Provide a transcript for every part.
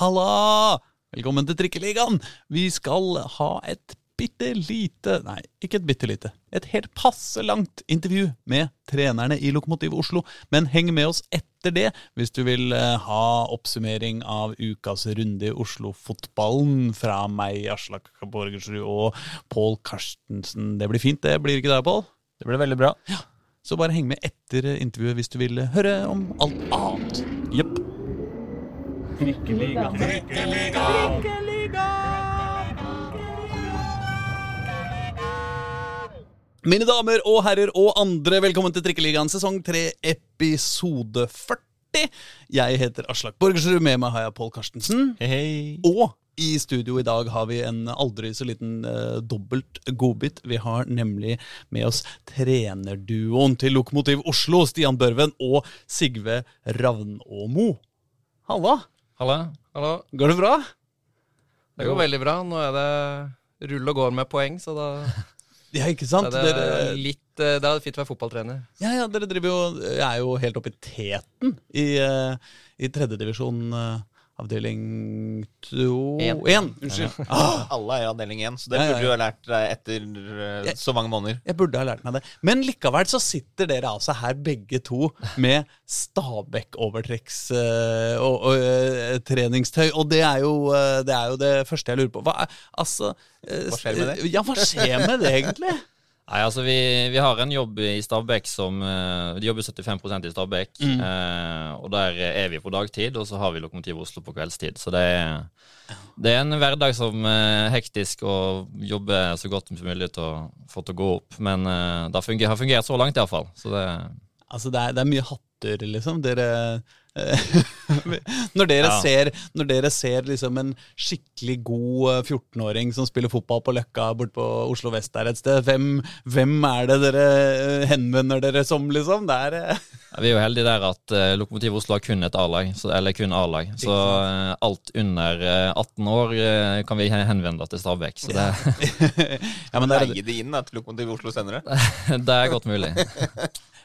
Halla! Velkommen til Trikkeligaen! Vi skal ha et bitte lite Nei, ikke et bitte lite. Et helt passe langt intervju med trenerne i Lokomotiv Oslo. Men heng med oss etter det hvis du vil eh, ha oppsummering av ukas runde i Oslo-fotballen fra meg, Aslak Borgersrud og Pål Karstensen. Det blir fint, det. Blir ikke det, Pål? Det blir veldig bra. Ja. Så bare heng med etter intervjuet hvis du vil høre om alt annet. Jepp. Trikkeliga. Mine damer og herrer og andre, velkommen til Trikkeligaen sesong 3, episode 40. Jeg heter Aslak Borgersrud, med meg har jeg Pål Karstensen. Hei, hei. Og i studio i dag har vi en aldri så liten uh, dobbelt godbit. Vi har nemlig med oss trenerduoen til Lokomotiv Oslo, Stian Børven og Sigve Ravnåmo. Halla! Halla. Hallo. Går det bra? Det går veldig bra. Nå er det rull og går med poeng, så da Ja, ikke sant? er det Dere, litt eh, Det er fint å være fotballtrener. ja, ja, dere driver jo, Jeg er jo helt oppe i teten i, uh, i tredjedivisjon, uh, avdeling to En. Én, unnskyld. Ah, Alle er i avdeling 1, så det Ja, ja, burde ja. du ha lært deg etter eh, så mange måneder. Jeg burde ha lært meg det. Men likevel så sitter dere altså her begge to med Stabæk-overtrekkstreningstøy. Uh, og, og, eh. Og det er, jo, uh, det er jo det første jeg lurer på. Hva, altså, eh, Hva skjer med det? Ja, hva skjer med det, egentlig? Nei, altså vi, vi har en jobb i Stabæk som eh, De jobber 75% i Stabæk. Mm. eh, og der er vi på dagtid, og så har vi Lokomotiv Oslo på kveldstid. Så det er, det er en hverdag som er hektisk og jobber så godt som mulig til å få til å gå opp. Men eh, det har fungert, har fungert så langt, iallfall. Så det Altså, det er, det er mye hatter, liksom. Dere eh, Når dere Ja. ser, når dere ser liksom en skikkelig god eh, 14-åring som spiller fotball på Løkka borte på Oslo vest der et sted, hvem, hvem er det dere eh, henvender dere som, liksom? Det er eh, Ja, Vi er jo heldige der at uh, Lokomotiv Oslo har kun et A-lag, så- eller kun A-lag. Så uh, alt under uh, 18 år uh, kan vi henvende til Stabæk. Så det, ja, men, der, er, Leie de inn at Lokomotiv Oslo senere. det er godt mulig.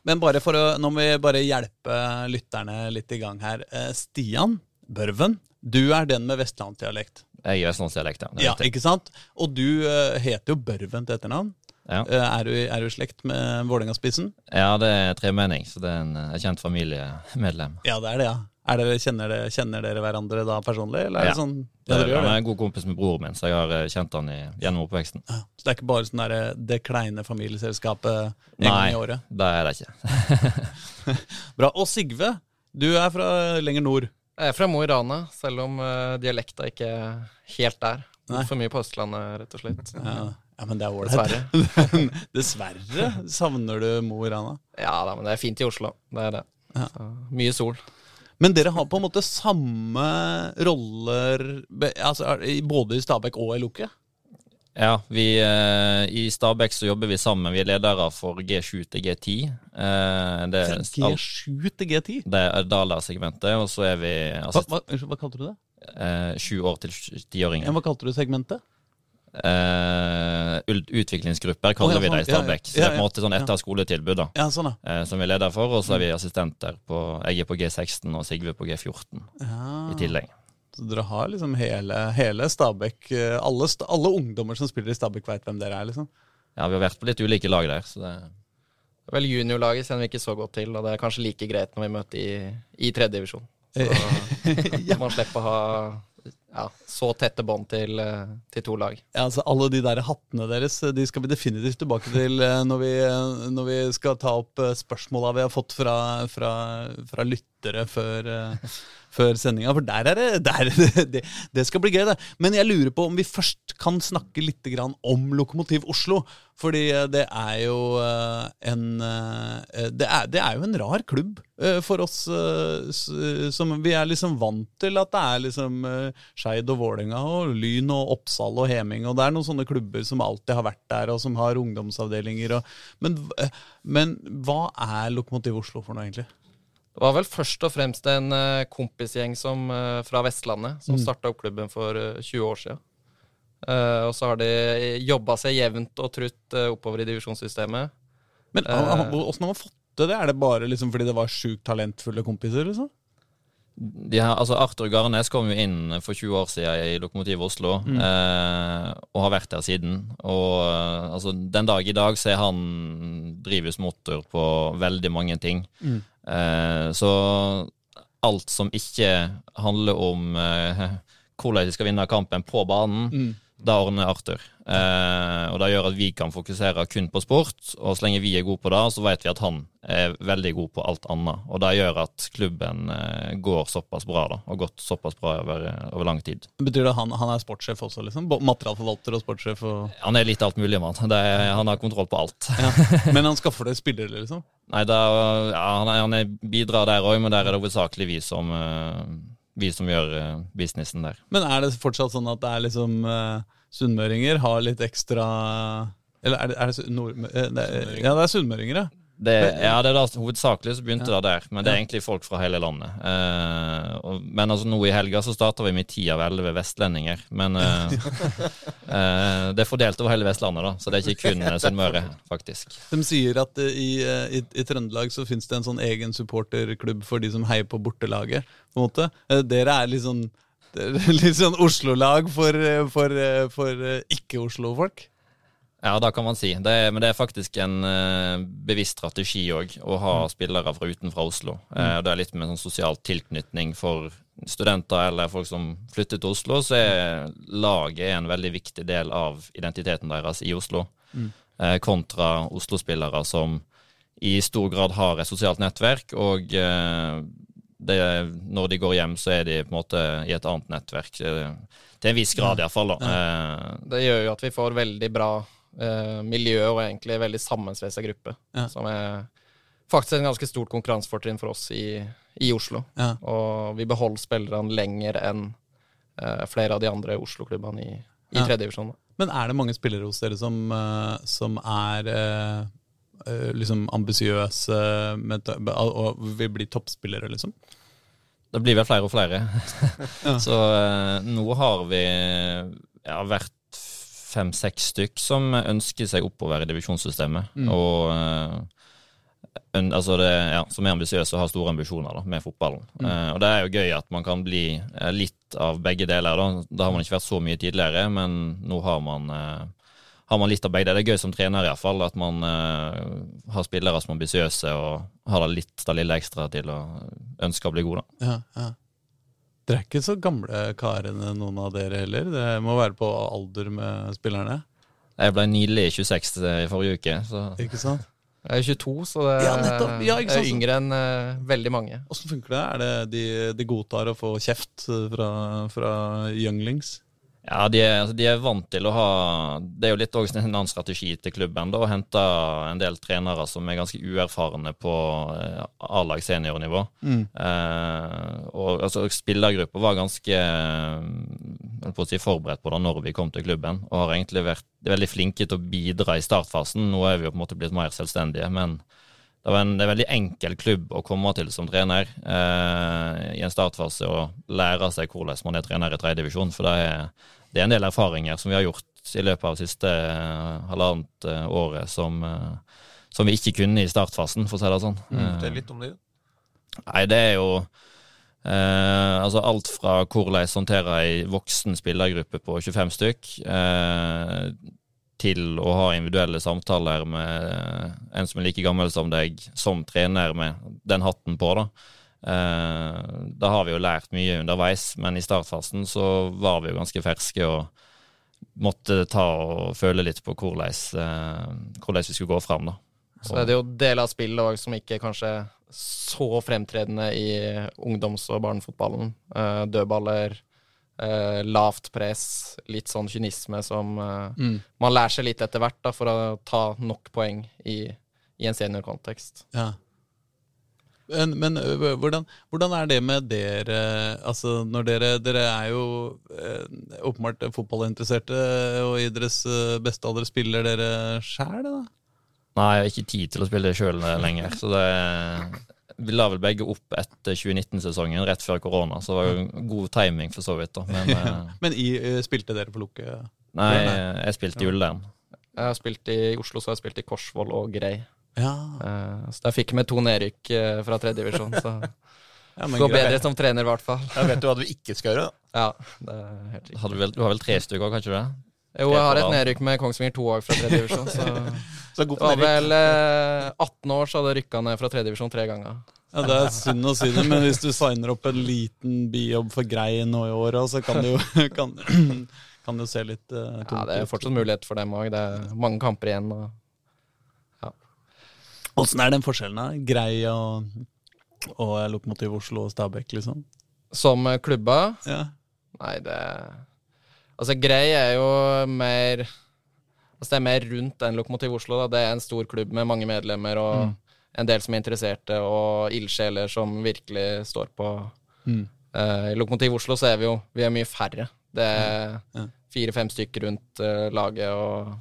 Men bare for å Nå må vi bare hjelpe lytterne litt i gang her. Eh, Stian Børven, du er den med vestlandsdialekt. Jeg er østlandsdialekt, ja. Ja, ikke sant? Og du eh, heter jo Børven til etternavn. Ja. Eh, er, du, er du slekt med Vålerenga-spissen? ja, det er tremenning, så det er en en kjent familiemedlem. Ja, det er det, ja. Er dere, kjenner, dere, kjenner dere hverandre da personlig, eller er det Ja. sånn ja, det, han er en god kompis med broren min, så jeg har eh, kjent han i, gjennom oppveksten. Ja. Så det er ikke bare sånn der, det kleine familieselskapet en gang i året? Nei, det er det ikke. Bra. Og Sigve, du er fra lenger nord. Jeg er fra Mo i Rana, selv om uh, dialekta ikke er helt der. Nei. For mye på Østlandet, rett og slett. Ja, ja men det er ålreit. Dessverre. Dessverre savner du Mo i Rana. Ja da, men det er fint i Oslo. Det er det. Ja. Så, mye sol. Men dere har på en måte samme roller altså, både i Stabæk og i Loke? Ja, vi, eh, I Stabæk så jobber vi sammen. Vi er ledere for G7 til G10. Eh, det, er G7 til G10? det er Dala-segmentet, og så er vi altså, hva, hva, hva kalte du det? eh, sju år til tiåringer. hva kalte du segmentet? Eh, ul- utviklingsgrupper kaller oh, ja, vi det i sånn. Ja, ja. Stabæk. Så Ja, det er på en måte sånn etter skoletilbud da, Ja, sånn, eh, som vi er leder for. Og så er vi assistenter på Jeg er på G16 og Sigve på G14 ja. i tillegg. Så dere har liksom hele, hele Stabæk eh, alle, alle ungdommer som spiller i Stabæk, veit hvem dere er, liksom? Ja, vi har vært på litt ulike lag der. Så det, Vel, juniorlaget kjenner vi ikke så godt til, og det er kanskje like greit når vi møter i, i tredje divisjon. Så Ja. man slipper å ha ja, så tette bånd til, eh, til to lag. Ja, altså Alle de der hattene deres eh, De skal vi definitivt tilbake til eh, når vi, når vi skal ta opp spørsmåla vi har fått fra, fra, fra lyttere før, før sendinga. For der er det, der, det Det skal bli gøy, det. Men jeg lurer på om vi først kan snakke litt om Lokomotiv Oslo. Fordi det er jo en det er, det er jo en rar klubb for oss som Vi er liksom vant til at det er liksom Skeid og Vålerenga og Lyn og Oppsal og Heming. Og det er noen sånne klubber som alltid har vært der, og som har ungdomsavdelinger. Og, men, men hva er Lokomotiv Oslo for noe, egentlig? Det var vel først og fremst en kompisgjeng som, fra Vestlandet som Mm. starta opp klubben for eh, 20 år siden. Uh, og så har de jobba seg jevnt og trutt oppover i divisjonssystemet. Men. Åssen har man fått til det? Er det bare liksom fordi det var sjukt talentfulle kompiser? liksom? De her, altså Arthur Garnes kom jo inn for 20 år siden i Lokomotiv Oslo, eh, og har vært der siden. Og eh, altså, den dag i dag så er han drivhus motor på veldig mange ting. Eh, så alt som ikke handler om eh, hvordan de skal vinne kampen på banen, da ordner Arthur. Eh, og det gjør at vi kan fokusere kun på sport, og så lenge vi er gode på det, så vet vi at han er veldig god på alt annet. Og det gjør at klubben eh, går såpass bra, da, og gått såpass bra over, over lang tid. Betyr det at han, han er sportssjef også, liksom? Materialforvalter og sportssjef? Og, Han er litt alt mulig, mann. Han har kontroll på alt. ja. Men han skaffer det spillere, liksom? Nei, da, ja, han, er, han er bidrar der òg, men der er det hovedsakelig vi som, eh, vi som gjør uh, businessen der. Men er det fortsatt sånn at det er liksom uh, sunnmøringer har litt ekstra Eller er det, er det nord... Uh, det er, ja, det er sunnmøringer, ja. Det, ja, det er da hovedsakelig så begynte det der, men det er egentlig folk fra hele landet. Uh, og, men altså nå i helga så starta vi med ti av elleve vestlendinger. Men uh, uh, det er fordelt over hele Vestlandet, da, så det er ikke kun Sunnmøre, faktisk. De sier at i, i, i Trøndelag så finnes det en sånn egen supporterklubb for de som heier på bortelaget. på en måte. Dere er litt sånn, litt sånn Oslo-lag for, for, for ikke-Oslo-folk? Ja, det kan man si. Det er, men det er faktisk en eh, bevisst strategi òg, å ha spillere fra utenfra Oslo. Eh, det er litt med sånn sosial tilknytning for studenter eller folk som flytter til Oslo, så er laget en veldig viktig del av identiteten deres i Oslo. Eh, kontra Oslo-spillere som i stor grad har et sosialt nettverk, og eh, det, når de går hjem, så er de på en måte i et annet nettverk. Til en viss grad, iallfall. Eh, Det gjør jo at vi får veldig bra eh, miljø og egentlig veldig sammensveisa gruppe. Ja. Som er faktisk en ganske stort konkurransefortrinn for oss i, i Oslo. Ja. Og vi beholder spillerne lenger enn eh, flere av de andre Oslo-klubbene i, i Ja. tredje divisjon. Men er det mange spillere hos dere som, eh, som er eh, eh, liksom ambisiøse og vil bli toppspillere, liksom? Det blir vel flere og flere. Ja. Så eh, nå har vi ja, vært fem-seks stykk som ønsker seg oppover i divisjonssystemet. Mm. Og eh, altså det, ja, som er ambisiøse og har store ambisjoner da, med fotballen. Mm. Uh, og det er jo gøy at man kan bli eh, litt av begge deler. Da. da har man ikke vært så mye tidligere, men nå har man uh, har man litt av begge deler. Det er gøy som trener, iallfall. At man uh, har spillere som er ambisiøse og har litt det lille ekstra til å ønske å bli god. Da. Ja, ja. Dere er ikke så gamle karene, noen av dere heller? Det må være på alder med spillerne? Jeg ble nylig 26 i forrige uke, så Ikke sant? Jeg er 22, så det Ja. Ja, ikke er yngre enn uh, veldig mange. Åssen funker det? Er det de, de godtar å få kjeft eh, fra, fra younglings? Ja, de er, altså, de er vant til å ha Det er jo litt også en annen strategi til klubben, da, å hente en del trenere som er ganske uerfarne på eh, A-lag seniornivå. Mm. Eh, og altså, Spillergruppa var ganske eh, på si, forberedt på det når vi kom til klubben, og har egentlig vært veldig flinke til å bidra i startfasen. Nå er vi jo på en måte blitt mer selvstendige, men det, var en, det er en veldig enkel klubb å komme til som trener eh, i en startfase og lære seg hvordan man er trener i tredjedivisjon. For det er, det er en del erfaringer som vi har gjort i løpet av det siste eh, halvannet eh, året som, eh, som vi ikke kunne i startfasen, for å si det sånn. Fortell mm, litt om det. Nei, det er jo eh, altså alt fra hvordan håndtere ei voksen spillergruppe på 25 stykk, eh, til å ha individuelle samtaler med en som er like gammel som deg, som trener med den hatten på. da. Eh, da har vi jo lært mye underveis, men i startfasen så var vi jo ganske ferske og måtte ta og føle litt på hvordan, eh, hvordan vi skulle gå fram. da. Så er det jo deler av spillet òg som ikke kanskje er så fremtredende i ungdoms- og barnefotballen. Eh, dødballer, eh, lavt press, litt sånn kynisme som eh, Mm. man lærer seg litt etter hvert da, for å ta nok poeng i, i en seniorkontekst. Ja. Men, men hvordan, hvordan er det med dere Altså når dere Dere er jo åpenbart fotballinteresserte, og i deres beste alder spiller dere sjæl, da? Nei, jeg har ikke tid til å spille det sjøl lenger. Så det Vi la vel begge opp etter 2019-sesongen, rett før korona, så det var jo god timing for så vidt. da. Men Men i, spilte dere på Lukke? nei, jeg spilte i Ullern. Jeg har spilt i Oslo, så har jeg spilt i Korsvoll og Grei. Ja. Eh, så der fikk vi to nedrykk eh, fra tredje divisjon. Så Ja, men Går greit. bedre som trener, i hvert fall. Jeg vet du hva du ikke skal gjøre. Ja, det er helt riktig. Du, vel, du har vel tre stykker, kanskje det? Jo, jeg har et nedrykk med Kongsvinger 2 år fra tredje divisjon. Så Så god det var vel eh, 18 år så hadde jeg rykka ned fra tredje divisjon tre ganger. Ja, Det er synd å si det, men hvis du signer opp en liten bijobb for grei nå i åra, så kan det jo kan, kan det se litt uh, Ja, Det er fortsatt mulighet for dem òg. Det er mange kamper igjen. Og Åssen er den forskjellen, da? Grei og, og Lokomotiv Oslo og Stabæk, liksom? som klubba Ja. Nei, det Altså, Grei er jo mer Altså, det er mer rundt enn Lokomotiv Oslo. da. Det er en stor klubb med mange medlemmer og en del som er interesserte, og ildsjeler som virkelig står på. Mm. Uh, I Lokomotiv Oslo så er vi jo vi er mye færre. Det er Ja. fire-fem stykker rundt uh, laget, og,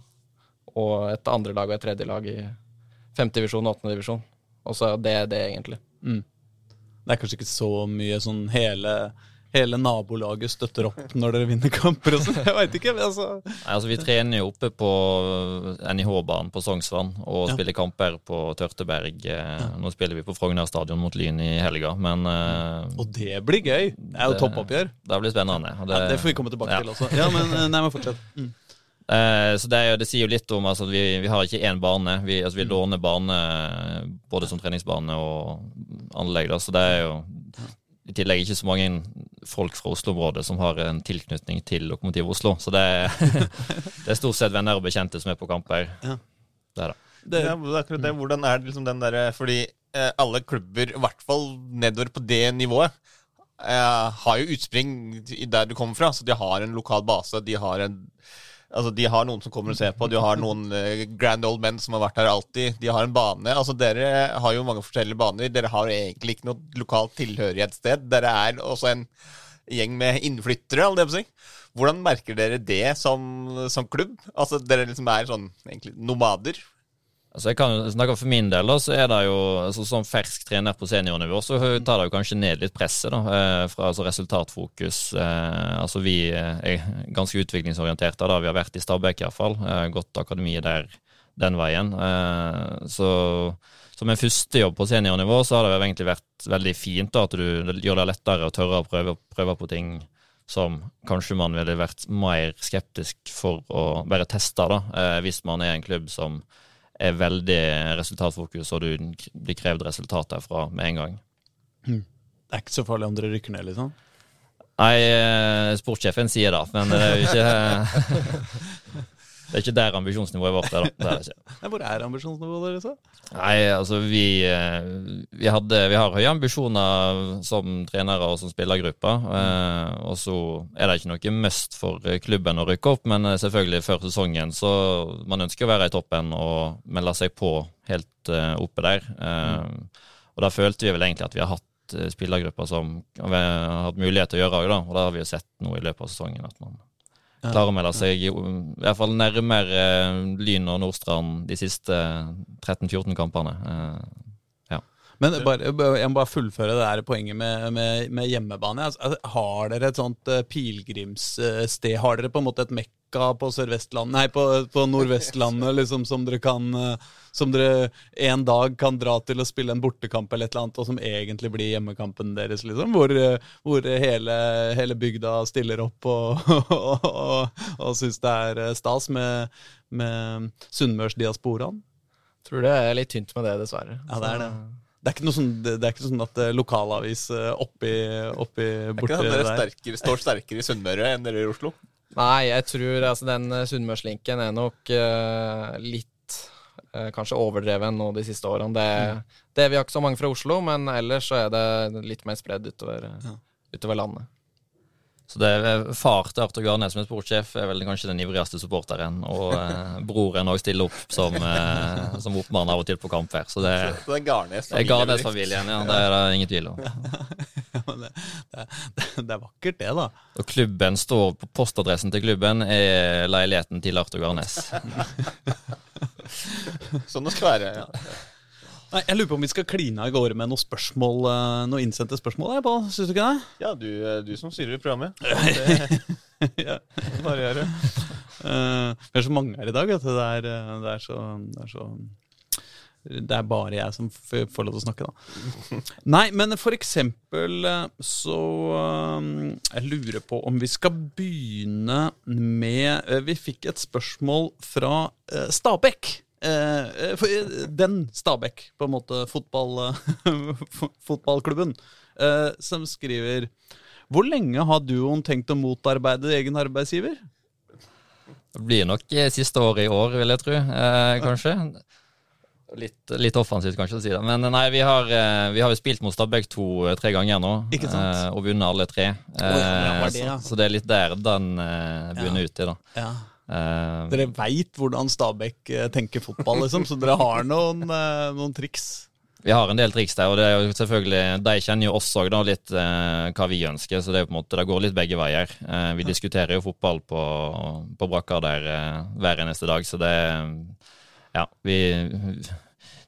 og et andre lag og et tredje lag i femte divisjon og åttende divisjon. Og så det er det, egentlig. Mm. Det er kanskje ikke så mye sånn hele, hele nabolaget støtter opp når dere vinner kamper og sånn. Jeg veit ikke. men altså Nei, altså Vi trener jo oppe på NIH-banen på Sognsvann og Ja. spiller kamper på Tørteberg. Ja. Nå spiller vi på Frogner stadion mot Lyn i helga, men eh, Og det blir gøy. Det er jo toppoppgjør. det blir spennende. Det, Ja, det får vi komme tilbake ja. til også. Ja, men, eh, nei, men fortsett. Mm. Eh, så det, er jo, det sier jo litt om altså, at vi, vi har ikke én bane. Vi, altså, Mm. vi låner bane både som treningsbane og anlegg. Da, så det er jo i tillegg ikke så mange folk fra Oslo-området som har en tilknytning til Lokomotiv Oslo. Så det er, det er stort sett venner og bekjente som er på kamper. Ja. Det er det. Det, Ja, det er akkurat det. Hvordan er det liksom den derre Fordi eh, alle klubber, i hvert fall nedover på det nivået, eh, har jo utspring i der du kommer fra. Så de har en lokal base. De har en Altså, De har noen som kommer og ser på, de har noen eh, grand old men som har vært her alltid. De har en bane. altså Dere har jo mange forskjellige baner. Dere har egentlig ikke noe lokalt tilhørighetssted. Dere er også en gjeng med innflyttere, holdt jeg. Hvordan merker dere det som, som klubb? Altså Dere liksom er sånn egentlig nomader? Altså jeg kan jo snakke For min del da, så er det jo altså, som fersk trener på seniornivå, så tar det jo kanskje ned litt presset da, eh, fra altså, resultatfokus. Eh, altså Vi er ganske utviklingsorienterte. da, Vi har vært i Stabæk iallfall. Godt gått akademiet der den veien. Eh, så som en førstejobb på seniornivå så har det jo egentlig vært veldig fint da, at du gjør det lettere å tørre å prøve, prøve på ting som kanskje man ville vært mer skeptisk for å bare teste, da, eh, hvis man er en klubb som er veldig resultatfokus, og du blir krevd resultat derfra med en gang. det er ikke så farlig om dere rykker ned, liksom. Nei, eh, sportssjefen sier det, men det er jo ikke Det er ikke der ambisjonsnivået vårt er, da. Det er det hvor er ambisjonsnivået deres? da? Nei, altså vi, eh, vi, hadde, vi har høye ambisjoner som trenere og som spillergruppe. Eh, og så er det ikke noe must for klubben å rykke opp, men eh, selvfølgelig før sesongen så man ønsker å være i toppen og melde seg på helt oppe der. Eh, og da følte vi vel egentlig at vi har hatt spillergrupper som vi har hatt mulighet til å gjøre òg, da. Og da har vi jo sett nå i løpet av sesongen at man. Klarer å melde seg i, i hvert fall nærmere eh, Lyn og Nordstrand de siste 13-14 kampene. Ja. Men bare, jeg må bare fullføre det der poenget med, med, med hjemmebane. Altså, altså, har dere et sånt eh, pilegrimssted? Har dere på en måte et mekka på Sørvestlandet Nei, på, på Nordvestlandet liksom, som dere kan eh, Som dere en dag kan dra til å spille en bortekamp eller et eller annet, og som egentlig blir hjemmekampen deres, liksom? Hvor, hvor hele, hele bygda stiller opp og, og, og, og syns det er eh, stas med, med sunnmørsdiasporaen? Tror det er litt tynt med det, dessverre. Ja, det er det. Det er ikke noe sånn, det er ikke sånn at lokalavis oppi, oppi, oppi Er ikke borti at dere der sterkere, står sterkere i Sunnmøre enn dere i Oslo? Nei, jeg tror altså den eh, Sunnmørslinken er nok uh, litt kanskje overdreven nå de siste årene. Det, det Vi har ikke så mange fra Oslo, men ellers så er det litt mer spredd utover, eh, Ja. utover landet. Så det er far til Arthur Garnes som er sportssjef, er vel kanskje den ivrigste supporteren. Og eh, broren òg stiller opp som, eh, som oppmann av og til på kamp her. Så det, Så det er det er Garnes-familien, ja. Det er det ingen tvil om. Ja, det, det, det er vakkert, det, da. Og klubben står på postadressen til klubben er leiligheten til Arthur Garnes. Sånn det skal være. Ja. Nei, Jeg lurer på om vi skal kline av gårde med noen spørsmål, eh, noen innsendte spørsmål. Jeg, Pål. Synes du ikke det? Ja, du, eh, du som styrer programmet. Det ja. bare gjøre. Uh, vi er så mange her i dag at det er, eh, det er så, det er så Det er bare jeg som får lov til å snakke, da. Nei, men for eksempel eh, så eh, Jeg lurer på om vi skal begynne med eh, Vi fikk et spørsmål fra Stabekk. Den Stabæk, på en måte, fotball, fotballklubben, som skriver Hvor lenge har duoen tenkt å motarbeide egen arbeidsgiver? Det blir nok siste året i år, vil jeg tro. Kanskje. Litt, litt offensivt kanskje å si det. Men eh, nei, vi har, eh, vi har jo spilt mot Stabæk to-tre ganger nå. Ikke sant? Eh, og vunnet alle tre. ja, det Eh, ja. så, så det er litt der den begynner ja. ut i, da. Ja. Uh, Dere veit hvordan Stabæk eh, tenker fotball, liksom, så dere har noen, eh, noen triks. Vi har en del triks der, og det er jo selvfølgelig, de kjenner jo oss òg litt eh, hva vi ønsker, så det, er på en måte, det går litt begge veier. Eh, vi diskuterer jo fotball på, på brakka der eh, hver eneste dag, så det Ja, vi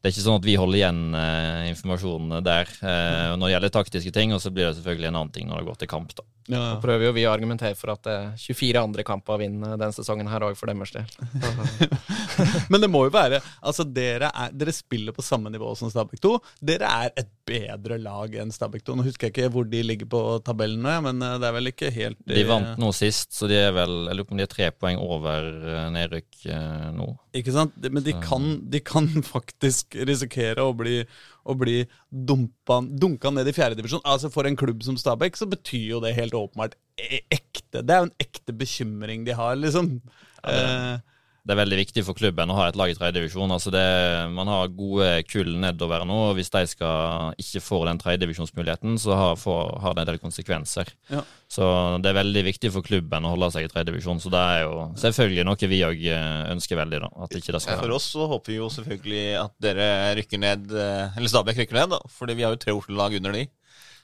det er ikke sånn at vi holder igjen eh, informasjonen der eh, når det gjelder taktiske ting, og så blir det selvfølgelig en annen ting når det går til kamp. da. Så prøver jo vi å argumentere for at det er 24 andre kamper å vinne denne sesongen her òg, for deres del. Men det må jo være Altså, dere, er, dere spiller på samme nivå som Stabæk 2. Dere er et bedre lag enn Stabæk 2. Nå husker jeg ikke hvor de ligger på tabellen nå, men eh, det er vel ikke helt De vant nå sist, så de er vel Jeg lurer på om de er tre poeng over eh, nedrykk eh, nå. Ikke sant? Men de kan, de kan faktisk risikere å bli, å bli dumpa, dunka ned i fjerdedivisjon. Altså For en klubb som Stabæk så betyr jo det helt åpenbart e- ekte. Det er jo en ekte bekymring de har, liksom. Ja, det. Eh, det er veldig viktig for klubben å ha et lag i tredjedivisjon. Altså det- man har gode kull nedover nå, og hvis de skal ikke får den tredjedivisjonsmuligheten, så har, får, har det en del konsekvenser. Ja. Så det er veldig viktig for klubben å holde seg i tredjedivisjon. Så det er jo selvfølgelig noe vi òg ønsker veldig, da. At ikke det skal For oss så håper vi jo selvfølgelig at dere rykker ned, eh, eller Stabæk rykker ned, da. Fordi vi har jo tre Oslo-lag under de.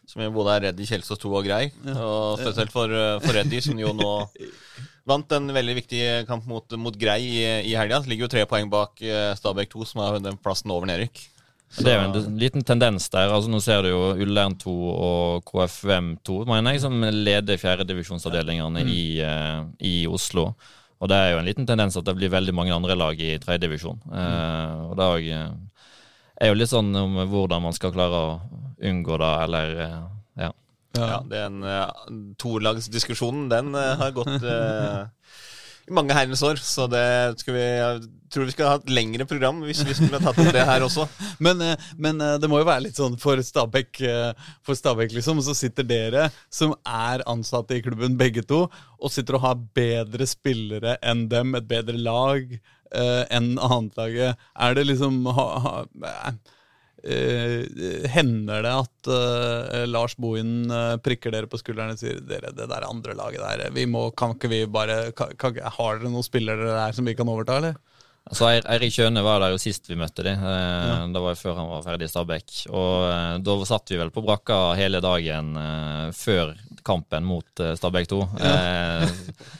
Som jo både er Reddy, Kjelsås 2 og Grei. Og spesielt for, eh, for Reddy, som jo nå vant en veldig viktig kamp mot, mot Grei i, i helga. Ligger jo tre poeng bak eh, Stabæk 2, som har den plassen over nedrykk. Det er jo en liten tendens der. altså Nå ser du jo Ullern 2 og KFUM 2 mener jeg, som leder fjerdedivisjonsavdelingene i, eh, i Oslo. Og det er jo en liten tendens at det blir veldig mange andre lag i tredjedivisjon. Uh, og det er jo, eh, er jo litt sånn om hvordan man skal klare å unngå det, eller eh, ja. Ja, den uh, tolagsdiskusjonen, den uh, har gått uh, i mange herrens år. Så det skal vi, jeg tror vi skal ha et lengre program hvis vi skulle tatt opp det her også. Men, eh, men eh, det må jo være litt sånn for Stabæk, eh, for Stabæk liksom, så sitter dere som er ansatte i klubben begge to, og sitter og har bedre spillere enn dem, et bedre lag eh, enn annetlaget. Er det liksom ha, ha, eh, Hender det at uh, Lars Bohin uh, prikker dere på skulderen og sier dere, det der andre laget der, vi må, kan ikke vi bare kan, kan, Har dere noen spillere der som vi kan overta, eller? Altså, Eirik Kjøne var der jo sist vi møtte dem. Ja. Det var jo før han var ferdig i Stabæk. Og da satt vi vel på brakka hele dagen før kampen mot Stabæk 2. Eh,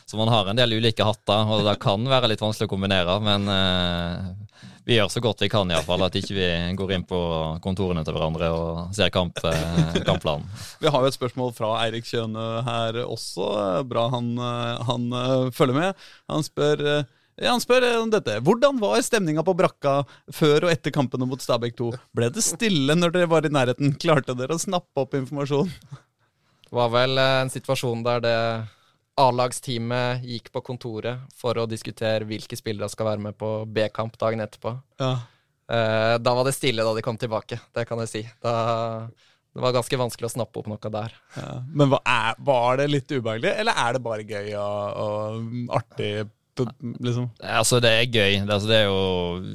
så man har en del ulike hatter, og det kan være litt vanskelig å kombinere. Men vi gjør så godt vi kan, iallfall. At ikke vi går inn på kontorene til hverandre og ser kamp, eh, kampplanen. Vi har jo et spørsmål fra Eirik Kjøne her også. Bra han, eh, han eh, følger med. Han spør, ja, han spør om dette. Hvordan var stemninga på brakka før og etter kampene mot Stabæk 2? Ble det stille når dere var i nærheten? Klarte dere å snappe opp informasjon? Det var vel en situasjon der det A-lagsteamet gikk på kontoret for å diskutere hvilke spillere skal være med på B-kamp dagen etterpå. Ja. Eh, da var det stille da de kom tilbake, det kan jeg si. Da, det var ganske vanskelig å snappe opp noe der. Ja. Men hva er, var det litt ubehagelig, eller er det bare gøy og, og artig? Liksom? Altså, det er gøy. Det, altså, det er jo,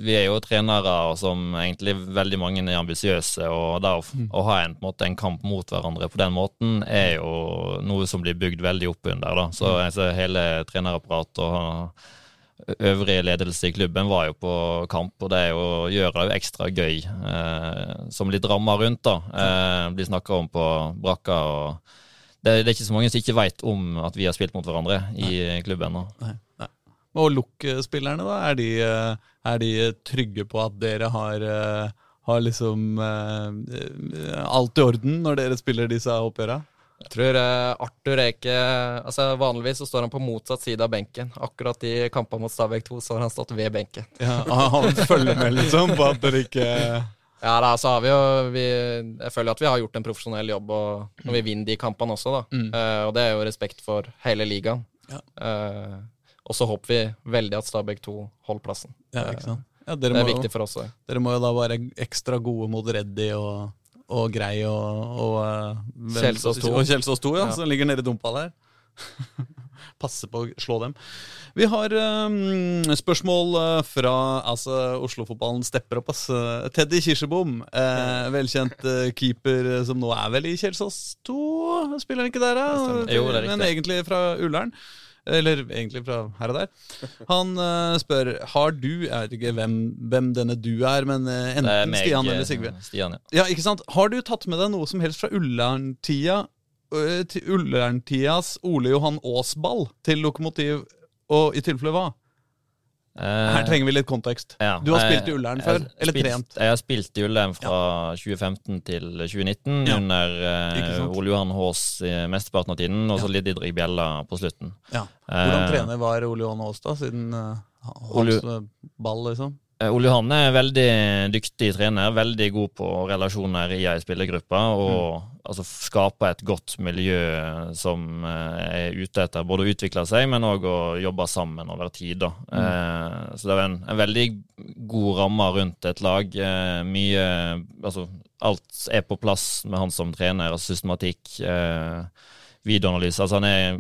vi er jo trenere som egentlig veldig mange er ambisiøse, og da å, å ha en, på en, måte, en kamp mot hverandre på den måten er jo noe som blir bygd veldig opp under. Da. Så altså, hele trenerapparatet og øvrig ledelse i klubben var jo på kamp, og det er jo, gjør det jo ekstra gøy. Eh, som litt rammer rundt, da. Eh, blir snakka om på brakka. og det, det er ikke så mange som ikke veit om at vi har spilt mot hverandre i klubben. nå. Nei, nei. Og LOK-spillerne, da? Er de, eh, er de trygge på at dere har, eh, har liksom eh, alt i orden når dere spiller disse oppgjøra? Jeg tror eh, Arthur er ikke Altså Vanligvis så står han på motsatt side av benken. Akkurat i kampene mot Stabæk 2 så har han stått ved benken. Ja, han følger med, liksom, på at dere ikke Ja, da, så har vi jo vi, Jeg føler at vi har gjort en profesjonell jobb og når vi vinner de kampene også, da. Mm. Uh, og det er jo respekt for hele ligaen. Ja. Eh, og så håper vi veldig at Stabæk 2 holder plassen. Ja? Ja, Det er viktig for oss dere må jo da være ekstra gode mot Reddy og, og Grei og, og eh, hvem- Kjelsås 2. Og Kjelsås 2, ja, som ligger nede i dumpa der. Passe på å slå dem. Vi har um, spørsmål eh, fra altså, Oslo-fotballen stepper opp. Eh, Teddy Kirsebom, eh, velkjent eh, keeper som nå er vel i Kjelsås 2? Spiller han ikke der, da? Jo, Men egentlig fra Ullern. Eller egentlig fra her og der. Han uh, spør har du Jeg vet ikke hvem, hvem denne du er, men uh, enten meg, Stian eh, eller Sigve. Stian, ja. Ja, ikke sant? Har du tatt med deg noe som helst fra Ullern-tida Uh, til Ullern-tidas Ole Johan Aas-ball til Lokomotiv, og i tilfelle hva? Her trenger vi litt kontekst. Ja, Du har spilt i Ullern før, jeg eller spilt- trent? Jeg har spilt i Ullern fra 2015 til 2019, Ja. under eh. Ole Johan Haas mesteparten av tiden, og så litt Didrik Bjella på slutten. Ja. Hvordan Eh, trener var Ole Johan Haas da, siden uh, hans ball, liksom? Eh, Ole Johan er veldig dyktig trener, veldig god på relasjoner i ei spillergruppe. Og altså, skaper et godt miljø som eh, er ute etter både å utvikle seg, men òg å jobbe sammen over tid. Da. Eh, så det er en, en veldig god ramme rundt et lag. Eh, mye Altså, alt er på plass med han som trener, og systematikk. Eh, videoanalyse. Altså han er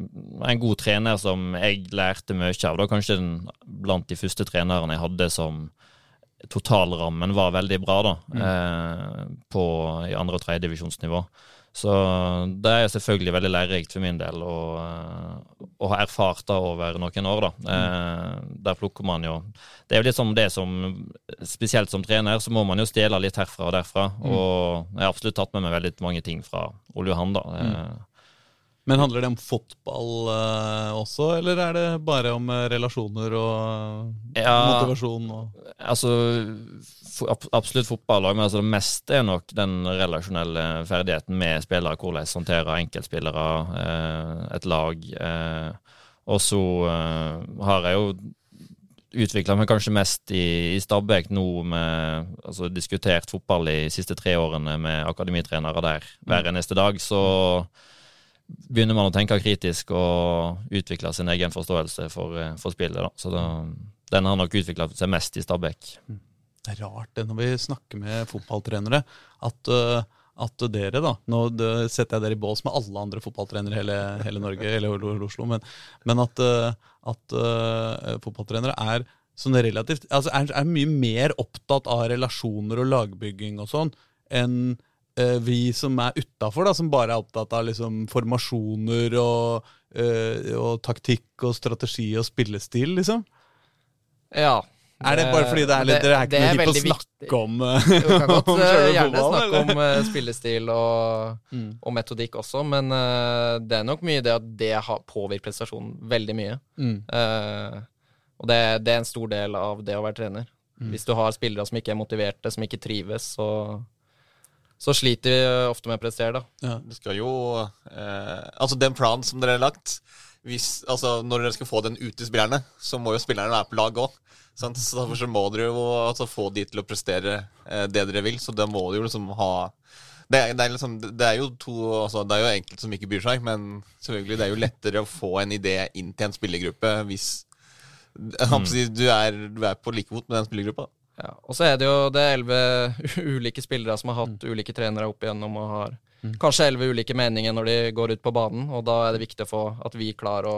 en god trener som jeg lærte mye av. Da kanskje den, blant de første trenerne jeg hadde som totalrammen var veldig bra, da. Eh, på i andre- og tredjedivisjonsnivå. Så det er selvfølgelig veldig lærerikt for min del å, eh, å ha erfart det over noen år, da. Eh, der plukker man jo Det er jo litt som det som Spesielt som trener, så må man jo stjele litt herfra og derfra. Og jeg har absolutt tatt med meg veldig mange ting fra Ole Johan, da. Eh, Men handler det om fotball øh, også, eller er det bare om øh, relasjoner og Ja. motivasjon? Og Altså, absolutt fotball òg, men altså det meste er nok den relasjonelle ferdigheten med spillere. Hvordan håndtere enkeltspillere, eh, et lag. Eh, og så eh, har jeg jo utvikla meg kanskje mest i, i Stabæk nå med altså diskutert fotball de siste tre årene med akademitrenere der hver eneste dag. Så begynner man å tenke kritisk og utvikle sin egen forståelse for, eh, for spillet. Da. Så da, den har nok utvikla seg mest i Stabæk. Det er rart det når vi snakker med fotballtrenere, at, øh, at dere, da Nå setter jeg dere i bås med alle andre fotballtrenere i hele, hele Norge, eller Oslo, men, men at, øh, at fotballtrenere er sånn relativt altså er, er mye mer opptatt av relasjoner og lagbygging og sånn enn vi som er utafor, som bare er opptatt av liksom formasjoner og, øh, og taktikk og strategi og spillestil, liksom. Ja. Er det bare fordi det er litt, dere er ikke noe hipp å snakke om Vi kan godt om eh, gjerne fotballen, snakke om eh, spillestil og, Mm. og metodikk også, men eh, det er nok mye det at det har påvirker prestasjonen veldig mye. Mm. Uh, og det, det er en stor del av det å være trener. Mm. Hvis du har spillere som ikke er motiverte, som ikke trives, så, så sliter vi ofte med å prestere, da. Ja. Det skal jo eh, Altså, den planen som dere har lagt hvis, altså, Når dere skal få den ut til spillerne, så må jo spillerne være på lag òg. Så derfor så må dere jo altså, få de til å prestere eh, det dere vil. Så da må dere jo liksom ha det er, det, er liksom, det er jo to altså, Det er jo enkelte som ikke bryr seg, men selvfølgelig det er jo lettere å få en idé inn til en spillergruppe hvis si, du, er, du er på like fot med den spillergruppa. Ja, og så er det jo det elleve ulike spillere som har hatt ulike trenere opp igjennom og har kanskje elleve ulike meninger når de går ut på banen, og da er det viktig få at vi klarer å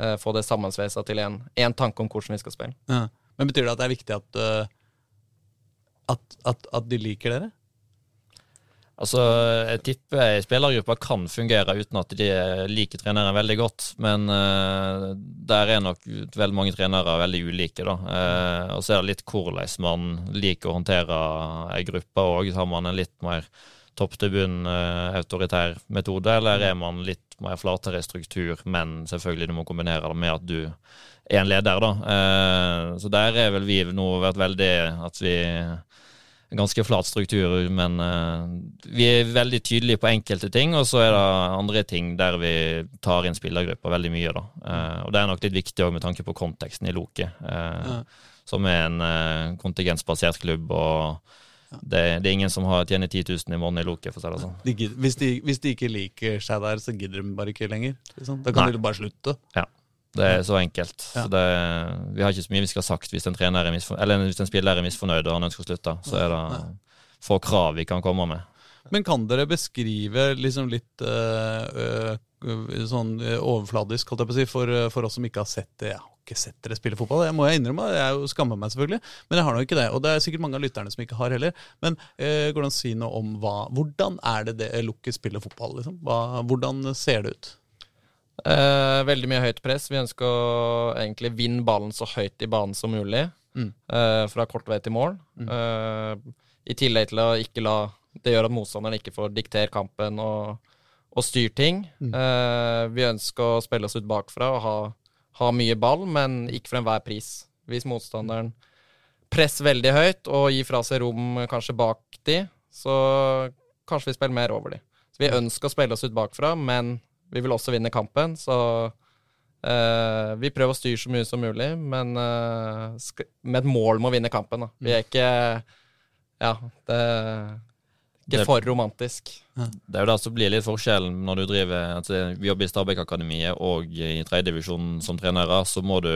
eh, få det sammensveisa til én tanke om hvordan vi skal spille. Ja. Men betyr det at det er viktig at, uh, at, at, at de liker dere? Altså, Jeg tipper ei spillergruppe kan fungere uten at de liker treneren veldig godt. Men uh, der er nok veldig mange trenere veldig ulike, da. Uh, og så er det litt hvordan man liker å håndtere ei gruppe òg. Har man en litt mer topp til bunn-autoritær autoritær metode, eller er man litt mer flatere struktur, men selvfølgelig du må kombinere det med at du er en leder, da. Eh, så der er vel vi nå vært veldig at vi ganske flat struktur, men uh, vi er veldig tydelige på enkelte ting, og så er det andre ting der vi tar inn spillergrupper veldig mye. da. Uh, og Det er nok litt viktig også med tanke på konteksten i Loke, uh, ja. som er en kontingensbasert klubb. og det, det, er ingen som har tjener 10 000 i måneden i Loke. for å si det sånn. De, hvis, de, hvis, de, ikke liker seg der, så gidder de bare ikke lenger? Liksom. Da kan Nei. de bare slutte? Ja. Det er så enkelt. Ja. Så det, vi har ikke så mye vi skal ha sagt hvis en, eller hvis en spiller er misfornøyd og han ønsker å slutte. Så er det få krav vi kan komme med. Men kan dere beskrive liksom litt øh, øh, sånn overfladisk, holdt jeg på å si, for, for, oss som ikke har sett det? Jeg har ikke sett dere spille fotball, det må jeg innrømme. Jeg skammer meg selvfølgelig, men jeg har nå ikke det. Og det er sikkert mange av lytterne som ikke har heller. Men øh, går det an å si noe om hva Hvordan er det det Lukke spiller fotball? Liksom? Hva, hvordan ser det ut? Eh, veldig mye høyt press. Vi ønsker å egentlig vinne ballen så høyt i banen som mulig. Mm. Eh, fra kort vei til mål. Mm. Eh, I tillegg til å ikke la Det gjør at motstanderen ikke får diktere kampen og, og styre ting. Mm. Eh, vi ønsker å spille oss ut bakfra og ha, ha mye ball, men ikke for enhver pris. Hvis motstanderen presser veldig høyt og gir fra seg rom kanskje bak de, så kanskje vi spiller mer over de. Så vi ønsker å spille oss ut bakfra, men vi vil også vinne kampen, så uh, vi prøver å styre så mye som mulig, men uh, med et mål om å vinne kampen. Da. Vi er ikke Ja, det ikke for romantisk. Det er jo det som blir litt forskjellen når du driver altså, Vi jobber i Stabæk-akademiet og i tredjedivisjonen som trenere. Så må du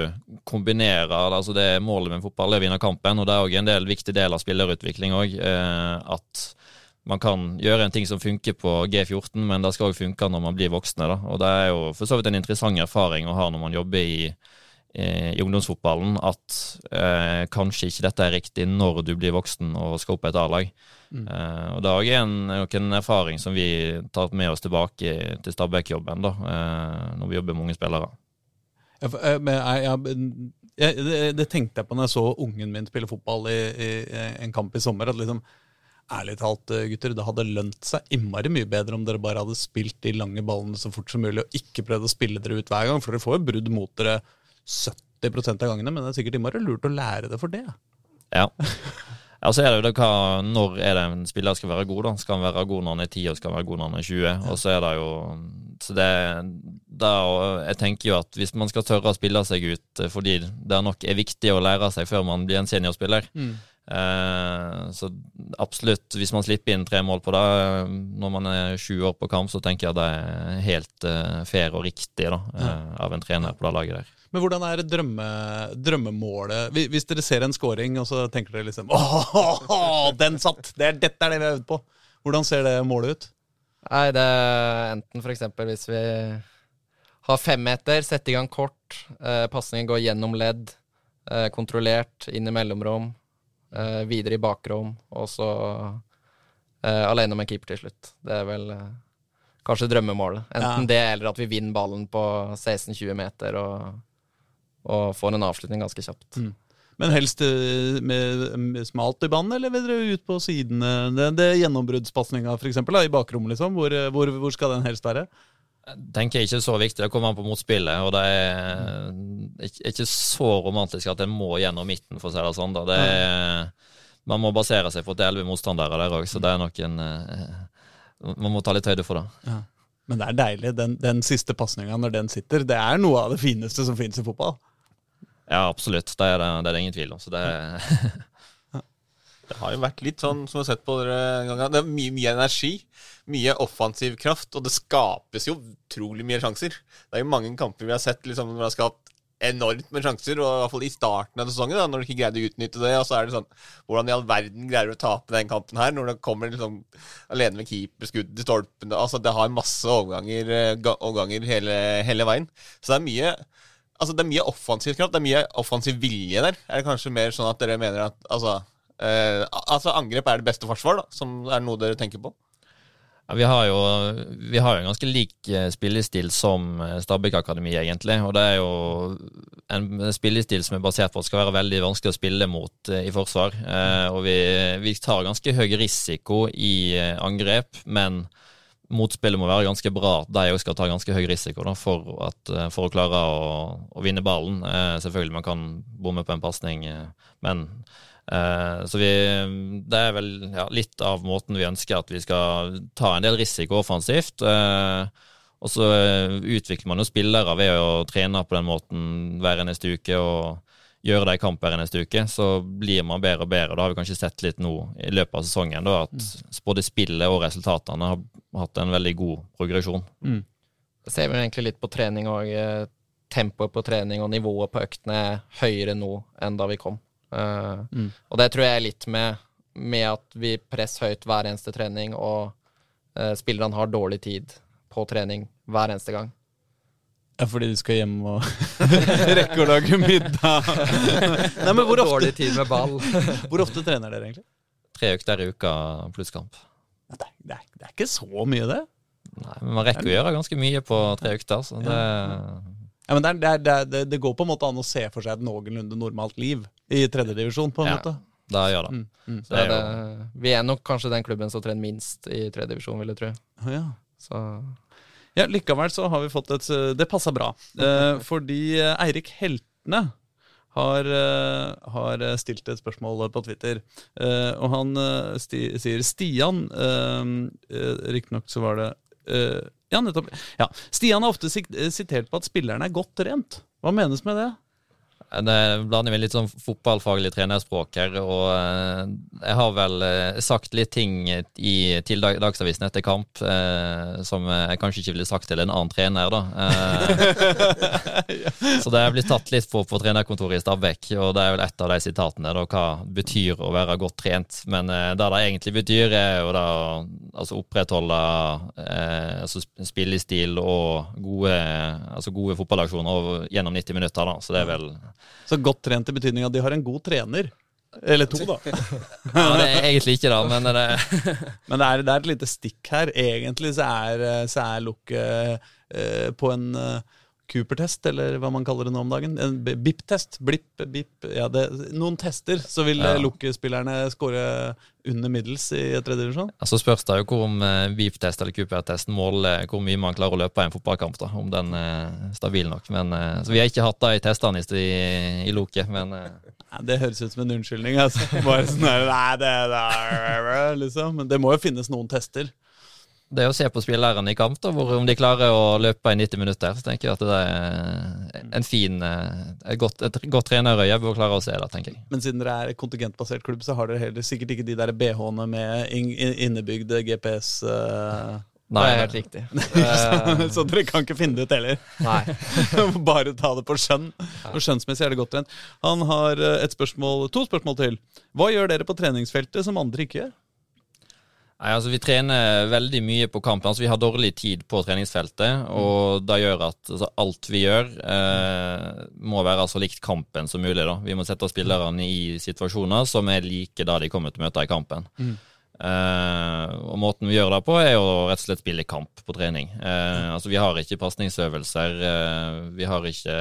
kombinere altså det Målet med fotball er å vinne kampen, og det er òg en del viktig del av spillerutvikling òg. Eh, at man kan gjøre en ting som funker på G14, men det skal òg funke når man blir voksne. Da. Og det er jo for så vidt en interessant erfaring å ha når man jobber i, i, i ungdomsfotballen, at eh, kanskje ikke dette er riktig når du blir voksen og skal opp på et A-lag. Mm. Eh, og det er òg en, en, erfaring som vi tar med oss tilbake til Stabæk-jobben, da, eh, når vi jobber med unge spillere. Jeg, eh, jeg, jeg, jeg, det, det, tenkte jeg på når jeg så ungen min spille fotball i, i en kamp i sommer. at liksom ærlig talt, eh, gutter, det hadde lønt seg innmari mye bedre om dere bare hadde spilt de lange ballene så fort som mulig, og ikke prøvd å spille dere ut hver gang, for dere får jo brudd mot dere 70 av gangene, men det er sikkert innmari lurt å lære det for det. Ja. Ja, så er det jo det hva, Når er det en spiller skal være god? da? Skal han være god når han er 10 og skal han være god når han er 20? Ja. Og så er det jo så det, da, Jeg tenker jo at hvis man skal tørre å spille seg ut eh, fordi det er nok er viktig å lære seg før man blir en seniorspiller, mm. Eh, så absolutt, hvis man slipper inn tre mål på det eh, når man er 20 år på kamp, så tenker jeg det er helt uh, fair og riktig da, av en trener på det laget der. Men hvordan er drømme, drømmemålet? Hvis dere ser en scoring, og så tenker dere liksom Åh, den satt! Det er, dette er det vi har øvd på. Hvordan ser det målet ut? Nei, det er enten f.eks. hvis vi har femmeter, setter i gang kort, eh, pasningen går gjennom ledd, eh, kontrollert, inn i mellomrom videre i bakrom, og så uh, alene med keeper til slutt. Det er vel uh, kanskje drømmemålet. Enten ja. det, eller at vi vinner ballen på 16-20 meter og, og, får en avslutning ganske kjapt. Mm. Men helst med, med smalt i banen, eller vil dere ut på sidene? Det, det Gjennombruddspasninga f.eks. i bakrommet, liksom. Hvor, hvor, hvor skal den helst være? Tenker jeg ikke så viktig. Det kommer an på motspillet. Og det er ikke så romantisk at det må gjennom midten, for å si det sånn. Det er, man må basere seg på er elleve motstandere der òg, så det er nok en eh, Man må ta litt høyde for det. Ja. Men det er deilig. Den, den siste pasninga, når den sitter, det er noe av det fineste som finnes i fotball. Ja, absolutt. Det er det, det, er det ingen tvil om. Så det Det har jo vært litt sånn som vi har sett på dere ganger. Det er mye, mye energi. Mye offensiv kraft, og det skapes jo utrolig mye sjanser. Det er jo mange kamper vi har sett liksom, hvor det har skapt enormt med sjanser, og i hvert fall i starten av sesongen, da, når du ikke greide å utnytte det. Og så er det sånn Hvordan i all verden greier du å tape den kampen her, når du kommer liksom alene med keeper, skudd i stolpen Altså, det har masse overganger, eh, overganger hele, hele veien. Så det er mye Altså, det er mye offensiv kraft, det er mye offensiv vilje der. Er det kanskje mer sånn at dere mener at altså Uh, altså Angrep er det beste forsvar, da, som er noe dere tenker på? Ja, vi, har jo, vi har jo en ganske lik eh, spillestil som eh, Stabæk Akademi, egentlig. Og det er jo en spillestil som er basert på at det skal være veldig vanskelig å spille mot uh, i forsvar. Eh, og vi, vi, tar ganske høy risiko i angrep, men motspillet må være ganske bra. De òg skal ta ganske høy risiko da, for, at, for, å klare å, å vinne ballen. selvfølgelig man kan bomme på en pasning, men Eh, så vi, det er vel ja, litt av måten vi ønsker at vi skal ta en del risiko offensivt. Eh, og så eh, utvikler man jo spillere ved å trene på den måten hver eneste uke og gjøre det i kamp hver eneste uke. Så blir man bedre og bedre. Da har vi kanskje sett litt nå i løpet av sesongen da, at både spillet og resultatene har hatt en veldig god progresjon. Det ser vi egentlig litt på trening og eh, tempoet på trening og nivået på øktene er høyere nå enn da vi kom. Eh, Mm. Og det tror jeg er litt med, med at vi presser høyt hver eneste trening, og uh, spillerne har dårlig tid på trening hver eneste gang. Ja, fordi du skal hjem og rekke å lage middag. Nei, men hvor ofte, Dårlig tid med ball. hvor ofte trener dere egentlig? Tre økter i uka pluss kamp. Det er, det, er, det er ikke så mye, det. Nei, men man rekker å gjøre ganske mye på tre økter. Så det, Ja, men det, er, det, er, det, er, det, det går på en måte an å se for seg et noenlunde normalt liv i tredjedivisjon, på en Ja. måte. da gjør det. Mm, mm. Så er det, vi er nok kanskje den klubben som trener minst i tredjedivisjon, vil jeg tro. Ja. Så Ja, likevel så har vi fått et Det passa bra. Eh, fordi eh, Eirik Heltene har, eh, har stilt et spørsmål på Twitter. Eh, og han eh, sti, sier Stian eh, eh, Riktignok så var det eh, Ja, nettopp. Ja. Stian har ofte sitert på at spillerne er godt trent. Hva menes med det? Det blander med litt sånn fotballfaglig trenerspråk her, og eh, jeg har vel eh, sagt litt ting i, til Dag Dagsavisen etter kamp eh, som jeg kanskje ikke ville sagt til en annen trener, da. Eh, så det er blitt tatt litt på på trenerkontoret i Stabekk, og det er vel et av de sitatene, da, hva betyr å være godt trent. Men eh, det det egentlig betyr, er jo da altså opprettholde eh, altså spillestil og gode, altså gode fotballaksjoner gjennom 90 minutter, da. Så det er vel Så godt trent i betydning at de har en god trener. Eller to, da. Ja, det er egentlig ikke da, men det, Men det er, det er et lite stikk her. Egentlig så er, så er lukket eh, på en eh, Cooper-test, eller hva man kaller det nå om dagen. En BIP-test. Blipp, bip ja, det, Noen tester, så vil Ja. ja. lukkespillerne skåre under middels i tredje divisjon. så spørs det jo hvor om eh, VIP-test eller Cooper-test måler hvor mye man klarer å løpe i en fotballkamp, da, om den er stabil nok. Men, eh, så vi har ikke hatt det i testene i, i Loke, men eh, det høres ut som en unnskyldning. Altså. Bare sånn nei, det, det, liksom. Men det må jo finnes noen tester. Det er å se på spillerne i kamp, da, hvor om de klarer å løpe i 90 minutter. Så tenker jeg at det er en fin, eh, et godt, et godt trenerøye bør klare å se det, tenker jeg. Men siden dere er kontingentbasert klubb, så har dere heller sikkert ikke de der BH-ene med inn- innebygd GPS. Nei, det er helt riktig. Eh, så dere kan ikke finne det ut heller. nei. Bare ta det på skjønn. Og skjønnsmessig er det godt trent. Han har eh, et spørsmål, to spørsmål til. Hva gjør dere på treningsfeltet som andre ikke gjør? Nei, altså Vi trener veldig mye på kampen. altså Vi har dårlig tid på treningsfeltet. Og det gjør at altså, alt vi gjør, eh, må være så likt kampen som mulig. da. Vi må sette spillerne i situasjoner som er like da de kommer til å møte i kampen. Eh, og Måten vi gjør det på, er å rett og slett spille kamp på trening. Eh, altså Vi har ikke pasningsøvelser. Eh, vi har ikke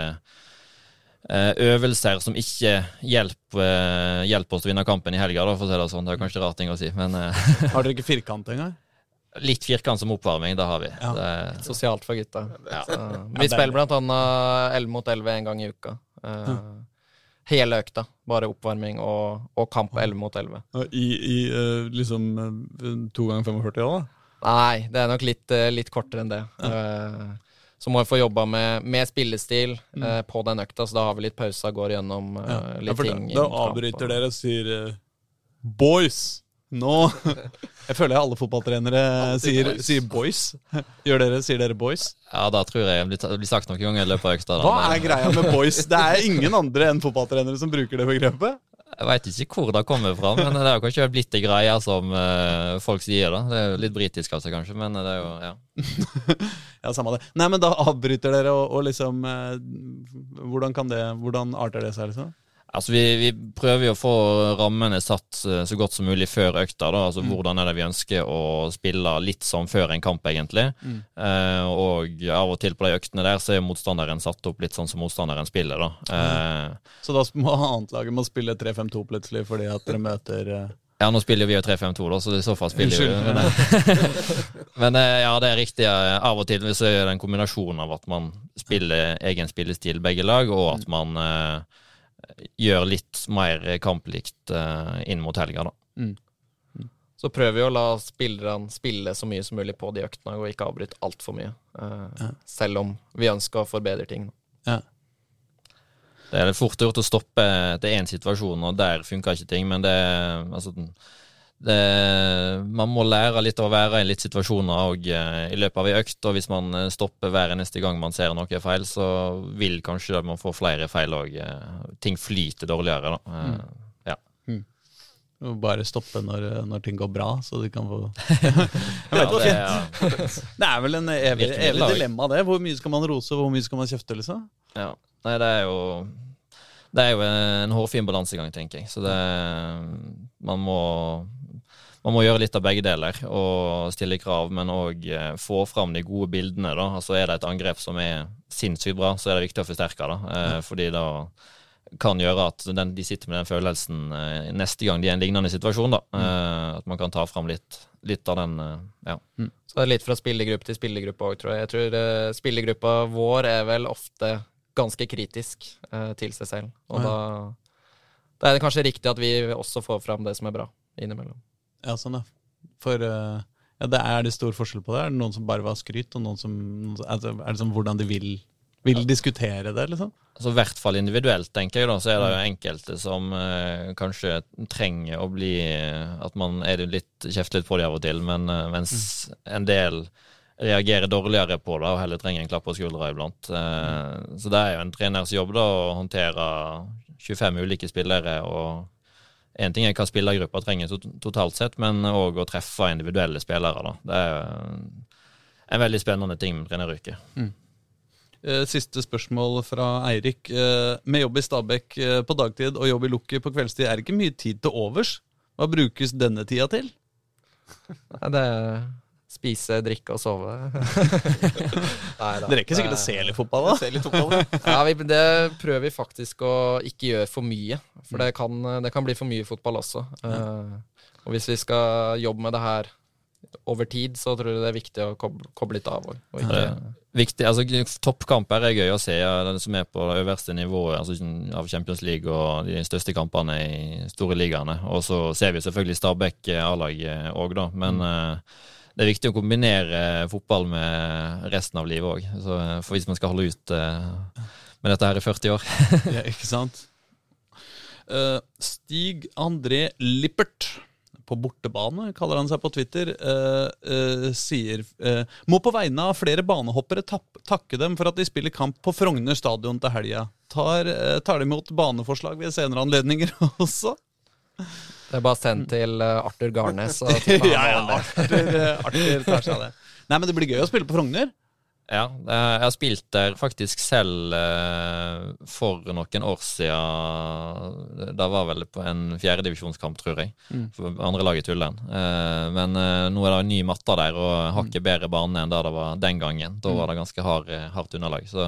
øvelser som ikke hjelper, hjelper oss til å vinne kampen i helga, da, for å si det sånn. Det er kanskje rar ting å si, men eh, Har dere ikke firkant engang? litt firkant som oppvarming, det har vi. Ja. Det, Sosialt for gutta. Ja. Så, vi spiller blant annet 11 mot 11 en gang i uka. Eh, hele økta. Bare oppvarming og, og kamp 11 mot 11. I, i eh, liksom eh, to ganger 45 da? Nei, det er nok litt, eh, litt kortere enn det. Eh, så må vi få jobba med, med spillestil eh, på den økta, så da har vi litt pause og går gjennom eh, Mm. Ja, litt for da, ting. da innen avbryter dere og sier eh, Boys! Nå Jeg føler alle fotballtrenere sier boys. sier boys. Gjør dere, Sier dere boys? ja, da tror jeg det blir sagt noen ganger i løpet av økta. Hva er greia med boys? Det er ingen andre enn fotballtrenere som bruker det begrepet. Jeg veit ikke hvor det kommer fra, men det har kanskje blitt en greie som uh, folk sier. da. Det er jo litt britisk av seg, kanskje, men det er jo ja. Ja, samme det. Nei, men da avbryter dere, og, og liksom eh, Hvordan kan det Hvordan arter det seg, liksom? Altså, vi, vi prøver jo å få rammene satt eh, så godt som mulig før økta. da, altså Hvordan er det vi ønsker å spille litt som før en kamp, egentlig. Eh, og av og til på de øktene der så er motstanderen satt opp litt sånn som motstanderen spiller. da. Eh, Så da må annetlaget må spille 3-5-2 plutselig fordi at dere møter eh, Ja, nå spiller vi jo 3-5-2, da, så i så fall spiller vi Unnskyld. Men, eh, men eh, ja, det er riktig. Av og til så er det en kombinasjon av at man spiller egen spillestil begge lag, og at man eh, gjøre litt mer kamplikt eh, inn mot helga, da. Mm. Så prøver vi å la spillerne spille så mye som mulig på de øktene, og ikke avbryte altfor mye. eh, Ja. Selv om vi ønsker å forbedre ting. Ja. Det er fort gjort å stoppe til én situasjon, og der funker ikke ting. Men det, altså, det Man må lære litt av å være i litt situasjoner og, uh, i løpet av ei økt. Og hvis man eh, stopper hver eneste gang man ser noe feil, så vil kanskje man få flere feil òg. Ting flyter dårligere, da. Eh, Ja. Og Bare stoppe når, når ting går bra, så du kan få Ja, det er- Det er vel en evig, evig dilemma, det. Hvor mye skal man rose, hvor mye skal man kjefte, liksom? Ja. Nei, det er jo Det er jo en hårfin balansegang, tenker jeg. Så det Man må man må gjøre litt av begge deler og stille krav, men òg få fram de gode bildene. da. Altså Er det et angrep som er sinnssykt bra, så er det viktig å forsterke det. Eh, fordi da kan gjøre at den, de sitter med den følelsen eh, neste gang de er i en lignende situasjon. da. Eh, at man kan ta fram litt, litt av den eh, ja. Så det er litt fra spillergruppe til spillergruppe òg, tror jeg. Jeg tror eh, spillergruppa vår er vel ofte ganske kritisk eh, til seg selv. Og Ja. da, da er det kanskje riktig at vi også får fram det som er bra innimellom. Ja, sånn, ja. For uh, ja, det er det stor forskjell på det? Er det noen som bare var skryt, og noen som altså, Er det sånn hvordan de vil, vil diskutere det, liksom? Altså I hvert fall individuelt, tenker jeg. da, Så er det jo enkelte som uh, kanskje trenger å bli At man er litt kjefter litt på de av og til, men uh, mens en del reagerer dårligere på det og heller trenger en klapp på skuldra iblant. Mm. så det er jo en treners jobb da å håndtere 25 ulike spillere. og Én ting er hva spillergruppa trenger totalt sett, men òg å treffe individuelle spillere. da. Det er en veldig spennende ting med treneryrket. Mm. Siste spørsmål fra Eirik. Eh, Med jobb i Stabekk eh, på dagtid og jobb i Lukket på kveldstid, er det ikke mye tid til overs? Hva brukes denne tida til? Det er spise, drikke og sove. Neida, Dere rekker sikkert å se litt fotball, da? Se litt fotball. da. Ja, vi, Det prøver vi faktisk å ikke gjøre for mye. For det kan, det kan bli for mye fotball også. Eh, og hvis vi skal jobbe med det her over tid, så tror jeg det er viktig å koble, koble litt av. Og, og ikke, er viktig, altså Toppkamper er gøy å se, den som er på det øverste nivået altså, av Champions League og de største kampene i store ligaene. Og så ser vi selvfølgelig Stabæk A-lag òg, da. Men eh, det er viktig å kombinere fotball med resten av livet òg. For hvis man skal holde ut eh, med dette her i 40 år. Ja, ikke sant? Eh, Stig André Lippert, på bortebane, kaller han seg på Twitter, eh, eh, sier eh, Må på vegne av flere banehoppere takke dem for at de spiller kamp på Frogner stadion til helga. Tar, eh, tar de imot baneforslag ved senere anledninger også? Det er bare sendt til eh, Arthur Garnes. Og ja, ja, Arthur, eh, Arthur tar seg av det. Nei, men det blir gøy å spille på Frogner. Ja, jeg har spilt der faktisk selv eh, for noen år siden. Det var vel på en fjerdedivisjonskamp, tror jeg. Mm. For andre laget Tullen. Eh, men eh, nå er det en ny matte der, og hakket bedre bane enn det det var den gangen. Da var det ganske hard, eh, hardt underlag. Så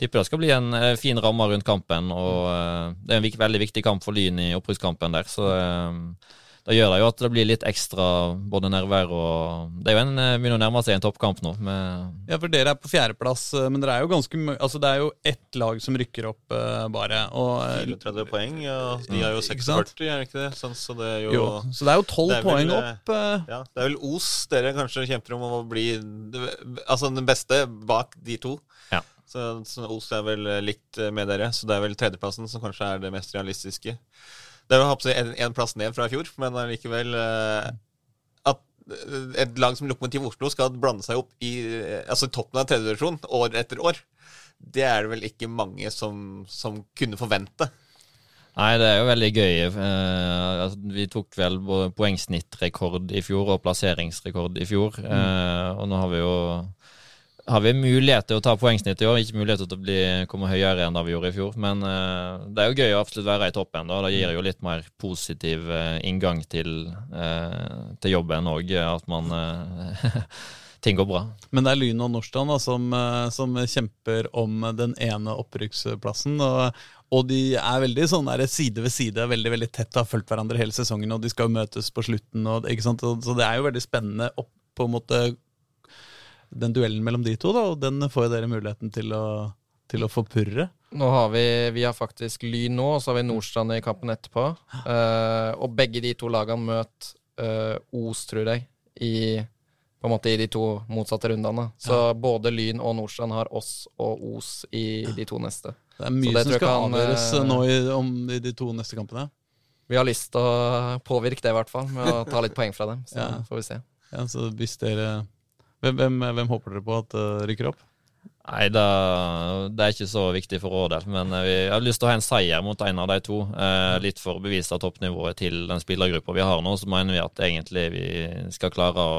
tipper det skal bli en eh, fin ramme rundt kampen. Og eh, det er en vik veldig viktig kamp for Lyn i opprykkskampen der, så eh, det gjør det jo at det blir litt ekstra både nerver og Det er jo en, begynner å nærme seg en toppkamp nå. med Ja, for dere er på fjerdeplass, men dere er jo ganske Altså, det er jo ett lag som rykker opp, uh, bare. Og, eh, 34 poeng, og de har jo Ikke 46, er det ikke det? Sånn, så det er jo, jo, så det er jo tolv Det er vel, poeng opp. Uh, Ja, det er vel Os dere kanskje kjemper om å bli Altså den beste bak de to. Så, så Os er vel litt med dere, så det er vel tredjeplassen som kanskje er det mest realistiske. Det er vel én plass ned fra i fjor, men allikevel eh, At eh, et lag som Lokomotiv Oslo skal blande seg opp i eh, altså toppen av tredjedivisjon år etter år, det er det vel ikke mange som, som kunne forvente. Nei, det er jo veldig gøy. Eh, altså, vi tok vel poengsnittrekord i fjor og plasseringsrekord i fjor. Eh, og nå har vi jo har vi mulighet til å ta poengsnitt i år, ikke mulighet til å bli, komme høyere enn da vi gjorde i fjor. Men uh, det er jo gøy å absolutt være i toppen. da. Det gir jo litt mer positiv uh, inngang til, uh, til jobben òg, at man Ting går bra. Men det er Lyn og Nordstrand da, som, som kjemper om den ene opprykksplassen. Og, og de er veldig sånn der, side ved side, veldig veldig tett, har fulgt hverandre hele sesongen. Og de skal jo møtes på slutten. Og, så det er jo veldig spennende opp, på en måte den duellen mellom de to. da, Og den får jo dere muligheten til å, til å forpurre. Nå har vi, vi har faktisk Lyn nå, og så har vi Nordstrand i kampen etterpå. Uh, og begge de to lagene møter uh, Os, tror jeg, i, på en måte i de to motsatte rundene. Så både Lyn og Nordstrand har oss og Os i de to neste. Det er mye det som skal kan, avgjøres eh, nå i, om, i de to neste kampene. Vi har lyst til å påvirke det, i hvert fall, med å ta litt poeng fra dem. Så Ja. får vi se. Ja, så hvis dere hvem, hvem, hvem håper dere på at uh, rykker opp? Nei, det, det er ikke så viktig for vår del. Men eh, vi har lyst til å ha en seier mot en av de to. Eh, litt for å bevise toppnivået til den spillergruppa vi har nå. Så mener vi at egentlig vi skal klare å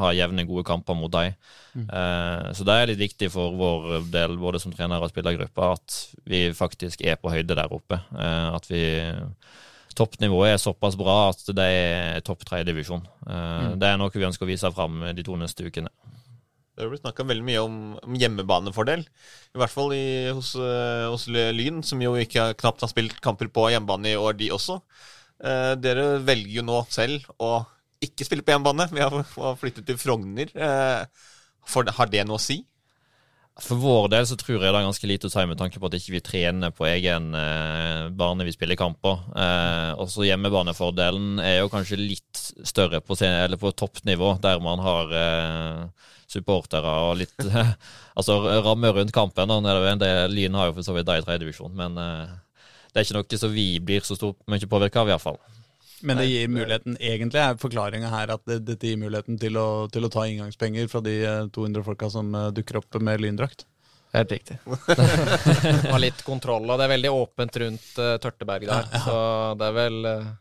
ha jevne, gode kamper mot dem. Eh, så det er litt viktig for vår del, både som trener og spillergruppe, at vi faktisk er på høyde der oppe. Eh, at vi Toppnivået er såpass bra at det er topp tre-divisjon. Eh, Det er noe vi ønsker å vise fram de to neste ukene. Det har blitt snakka veldig mye om, om hjemmebanefordel. I hvert fall i, hos, eh, hos Lyn, som jo ikke har- knapt har spilt kamper på hjemmebane i år, de også. Eh, dere velger jo nå selv å ikke spille på hjemmebane. Vi har, har flyttet til Frogner. Eh, for, har det noe å si? For vår del så tror jeg det er ganske lite å si med tanke på at ikke vi trener på egen eh, bane vi spiller kamper. Eh, også hjemmebanefordelen er jo kanskje litt større på, eller på toppnivå, der man har eh, supportere og litt Altså rammer rundt kampen. Lyn har jo for så vidt det i tredjedivisjon, men eh, det er ikke noe som vi blir så stort mye påvirka av, iallfall. Men det gir muligheten, egentlig er forklaringa her at det, dette gir muligheten til å, til å ta inngangspenger fra de eh, 200 folka som eh, dukker opp med lyndrakt. Helt riktig. ha litt kontroll, og det er veldig åpent rundt uh, Tørteberg der. Så det er vel uh,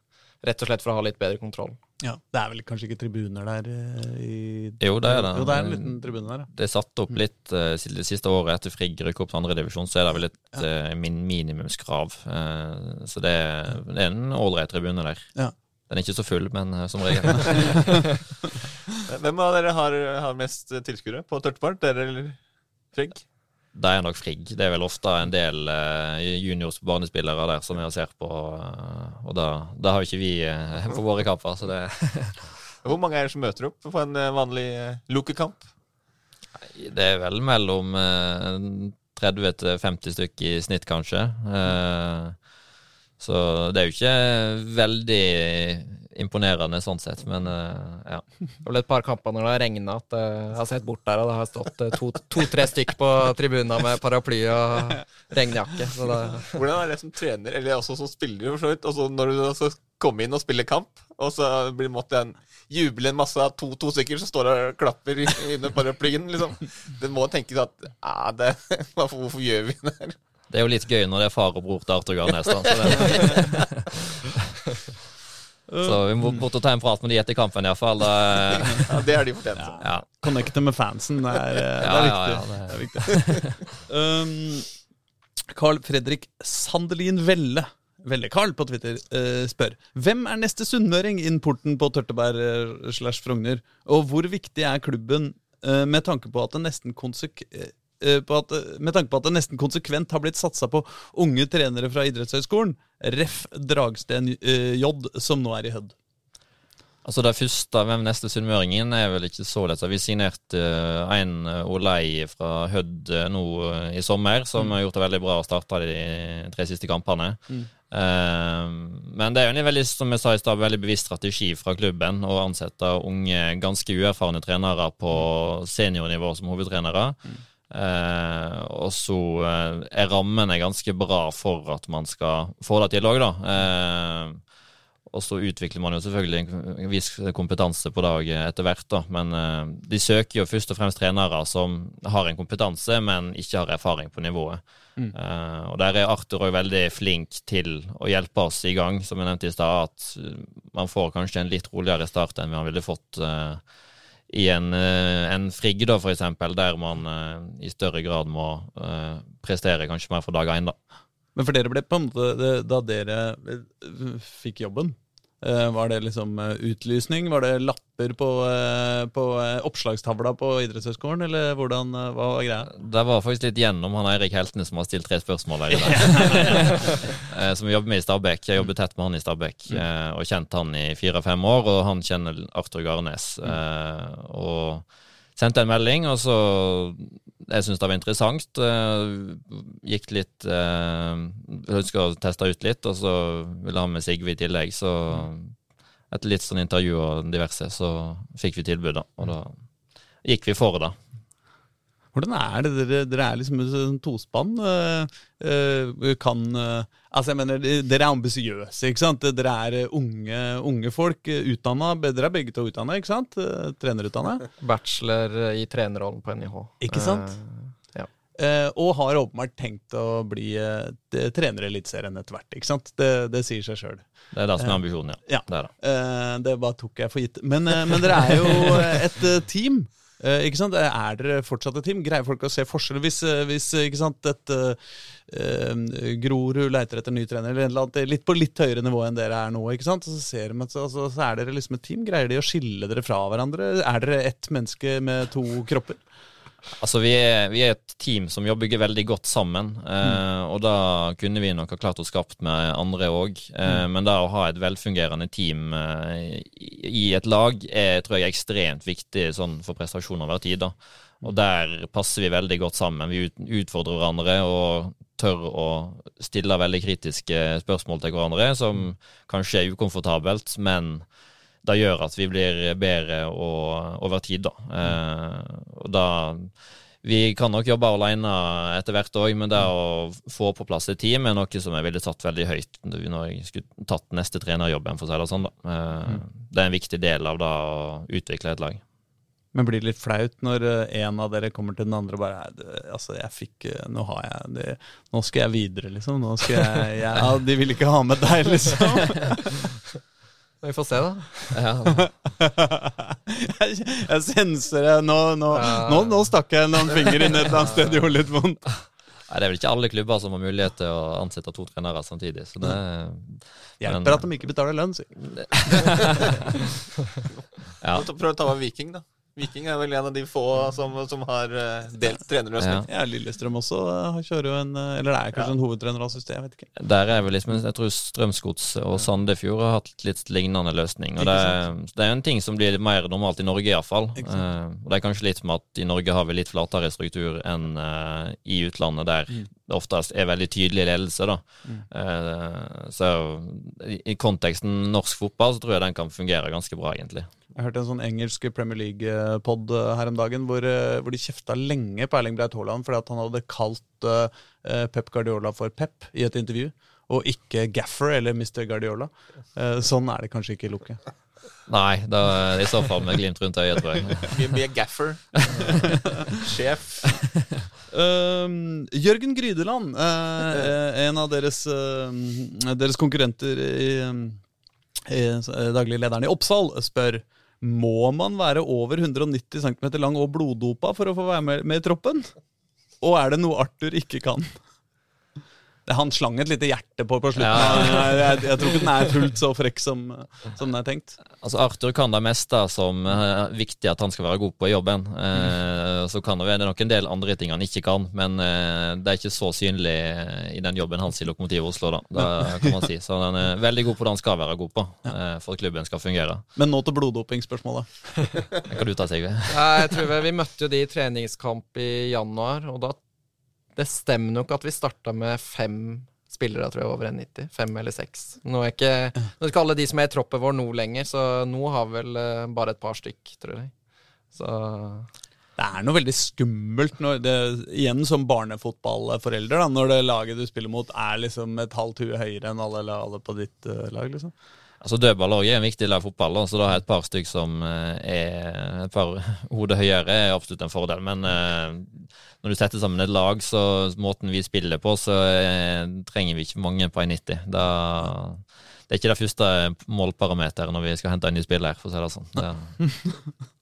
rett og slett for å ha litt bedre kontroll. Ja, Det er vel kanskje ikke tribuner der eh, i Jo, det er det. Jo, det er en liten tribune der, ja. Det er satt opp litt uh, det siste året etter Frigg rykket opp til andredivisjon, så er det vel et eh, min minimumskrav. Uh, så det er, det er en ålreit tribune der. Ja. Den er ikke så full, men som regel. Hvem av dere har, har mest tilskuere på Tørtepart? Dere eller Frigg? Det er nok Frigg. Det er vel ofte en del eh, juniors barnespillere der som jeg ser på, eh, og da har jo ikke vi eh, på våre kamper, så det Hvor mange er det som møter opp på en vanlig Loke-kamp? Det er vel mellom eh, 30 til 50 stykk i snitt, kanskje. Så det er jo ikke veldig imponerende sånn sett, men eh, ja. Det ble et par kamper når det har regna at eh, jeg har sett bort der, og det har stått eh, to- to-tre stykk på tribuna med paraply og regnjakke. Så det, Hvordan er det som trener, eller også som spiller, for så vidt? også når du skal kommer inn og spiller kamp, og så blir det måtte en juble en masse av to, to stykker som står og klapper i- under paraplyen, liksom. Det må tenkes at ja, det, hvorfor, hvorfor gjør vi det her? Det er jo litt gøy når det er far og bror til Arthur Garnes. da, Så, vi må bort og ta en prat med de etter kampen, iallfall. Ja, det har de fortjent. Ja. Connecte med fansen, det er, eh, Ja, det er viktig. ja, det er- Det er viktig. um, Carl Fredrik Sandelin Velle Velle Carl på Twitter uh, spør Hvem er neste sunnmøring inn porten på Tørteberg eh, slash Frogner? Og hvor viktig er klubben uh, med tanke på at det nesten konsek eh, eh, på at, eh, med tanke på at det nesten konsekvent har blitt satsa på unge trenere fra idrettshøyskolen? Ref. Dragsten eh, J, som nå er i Hødd. Altså Det første hvem neste sunnmøringen er vel ikke så lett. Vi signerte en Olei fra Hødd nå i sommer, som har gjort det veldig bra og starta de tre siste kampene. Uh, men det er jo en veldig som jeg sa i stad, veldig bevisst strategi fra klubben å ansette unge, ganske uerfarne trenere på seniornivå som hovedtrenere. Uh, og så uh, er rammene ganske bra for at man skal få det til òg, da. Eh, og så utvikler man jo selvfølgelig en viss kompetanse på dag etter hvert, da. Men eh, de søker jo først og fremst trenere som har en kompetanse, men ikke har erfaring på nivået. Eh, og der er Arthur òg veldig flink til å hjelpe oss i gang, som jeg nevnte i stad. At eh, man får kanskje en litt roligere start enn man ville fått eh, i en, eh, en frigg, da, for eksempel, der man eh, i større grad må eh, prestere kanskje mer fra dag én, da. Men for dere ble på en måte Da dere fikk jobben, var det liksom eh, utlysning? Var det lapper på, eh, på eh, oppslagstavla på idrettshøyskolen, eller hvordan, eh, hva var greia? Det var faktisk litt gjennom han Eirik Heltene som har stilt tre spørsmål der. i dag. som som jobber med i Stabæk. Jeg jobber tett med han i Stabæk mm. og kjente han i fire-fem år. Og han kjenner Arthur Garnes. Mm. og sendte en melding, og så jeg syns det var interessant. Uh, gikk litt Ønska å teste ut litt, og så ville han med Sigve i tillegg. Så etter litt sånn intervju og diverse, så fikk vi tilbud, da. Og da gikk vi for det. Hvordan er det? Dere, dere er liksom et tospann. Uh, kan Altså, jeg mener, Dere er ambisiøse, ikke sant? Dere er unge, unge folk. Utdanna. Dere er begge to utdanna, ikke sant? Trenerutdanna. Bachelor i trenerrollen på NIH. Ikke sant? Uh, ja. uh, og har åpenbart tenkt å bli uh, trener i Eliteserien etter hvert. ikke sant? Det, det sier seg sjøl. Det er det som er ambisjonen, ja. ja. Det, er det. det bare tok jeg for gitt. Men, men dere er jo et team. Uh, ikke sant? Er dere fortsatt et team? Greier folk å se forskjell hvis, hvis ikke sant, et uh, Grorud leiter etter ny trener, eller, eller litt på litt høyere nivå enn dere er nå, ikke sant? Så, ser de, altså, så er dere liksom et team. Greier de å skille dere fra hverandre? Er dere ett menneske med to kropper? Altså, vi er, vi er, et team som jobber veldig godt sammen, eh, og da kunne vi nok ha klart å skapt med andre òg. Eh, mm. Men det å ha et velfungerende team eh, i et lag er tror jeg, ekstremt viktig sånn for prestasjoner over tid. da. Og der passer vi veldig godt sammen. Vi utfordrer hverandre og tør å stille veldig kritiske spørsmål til hverandre, som kanskje er ukomfortabelt, men det gjør at vi blir bedre og, over tid, da. Eh, og da vi kan nok jobbe alene etter hvert òg, men det å få på plass et team er noe som jeg ville tatt veldig høyt når jeg skulle tatt neste trenerjobb. for å si Det sånn da. Eh, mm. Det er en viktig del av det å utvikle et lag. Men blir det litt flaut når eh, en av dere kommer til den andre og bare Altså, jeg fikk eh, Nå har jeg det Nå skal jeg videre, liksom. Nå skal jeg, jeg ja, De vil ikke ha med deg, liksom. Vi får se, da. Ja. jeg, jeg senser det. Nå, nå, nå, nå stakk jeg noen finger inn et eller annet sted det gjorde litt vondt. Nei, Det er vel ikke alle klubber som har mulighet til å ansette to trenere samtidig. Så det Hjelper at de ikke betaler lønn, si. ja. Prøv å ta over Viking, da. Viking er vel en av de få som, som har uh, delt trenerløsning. Ja. ja, Lillestrøm også uh, kjører jo en uh, Eller det er kanskje ja. en hovedtrenerasystem, jeg vet ikke. Der er vel liksom, Jeg tror Strømsgodset og Sandefjord har hatt litt lignende løsning. og det, det, er en ting som blir mer normalt i Norge, iallfall. Uh, og det er kanskje litt med at i Norge har vi litt flatere struktur enn i utlandet, der mm. det oftest er veldig tydelig ledelse. da. Mm. så i, i konteksten norsk fotball så tror jeg den kan fungere ganske bra, egentlig. Jeg hørte en sånn engelsk Premier League-pod eh, her om dagen hvor, eh, hvor de kjefta lenge på Erling Breit Haaland fordi at han hadde kalt uh, Pep Guardiola for Pep i et intervju, og ikke Gaffer eller Mr. Guardiola. Uh, sånn er det kanskje ikke i Lukke. Nei, da, i så fall med glimt rundt øyet, tror jeg. Mye gaffer. Sjef. Uh, Jørgen Grydeland, uh, en av deres, uh, deres konkurrenter i, i daglig lederen i Oppsal, spør må man være over 190 cm lang og bloddopa for å få være med, med i troppen? Og er det noe Arthur ikke kan? Han slang et lite hjerte på på slutten. Ja. Jeg, jeg, jeg, tror ikke den er fullt så frekk som, som, den er tenkt. Altså Arthur kan det meste som er viktig at han skal være god på i jobben. Eh, så kan det være nok en del andre ting han ikke kan, men eh, det er ikke så synlig i den jobben hans i Lokomotiv Oslo. da, det kan man si. Så han er veldig god på det han skal være god på, eh, for at klubben skal fungere. Men nå til bloddopingspørsmålet. Kan du ta, Sigve. Jeg tror vi, vi møtte jo de i treningskamp i januar, og da det stemmer nok at vi starta med fem spillere tror jeg, over 1,90. Fem eller seks. Nå er ikke, nå ikke alle de som er i troppen vår nå lenger, så nå har vi vel uh, bare et par stykk, tror jeg. Så det er noe veldig skummelt, det, igjen som barnefotballforelder, når det laget du spiller mot er liksom et halvt hue høyere enn alle, alle på ditt uh, lag. liksom. Altså Dødball er en viktig del av fotball, så da har et par stykk som eh, er et par hoder høyere, er absolutt en fordel. Men eh, når du setter sammen et lag, så måten vi spiller på, så eh, trenger vi ikke mange på 1,90. Da, det er ikke det første målparameteret når vi skal hente en ny spiller, for å si det sånn. Det.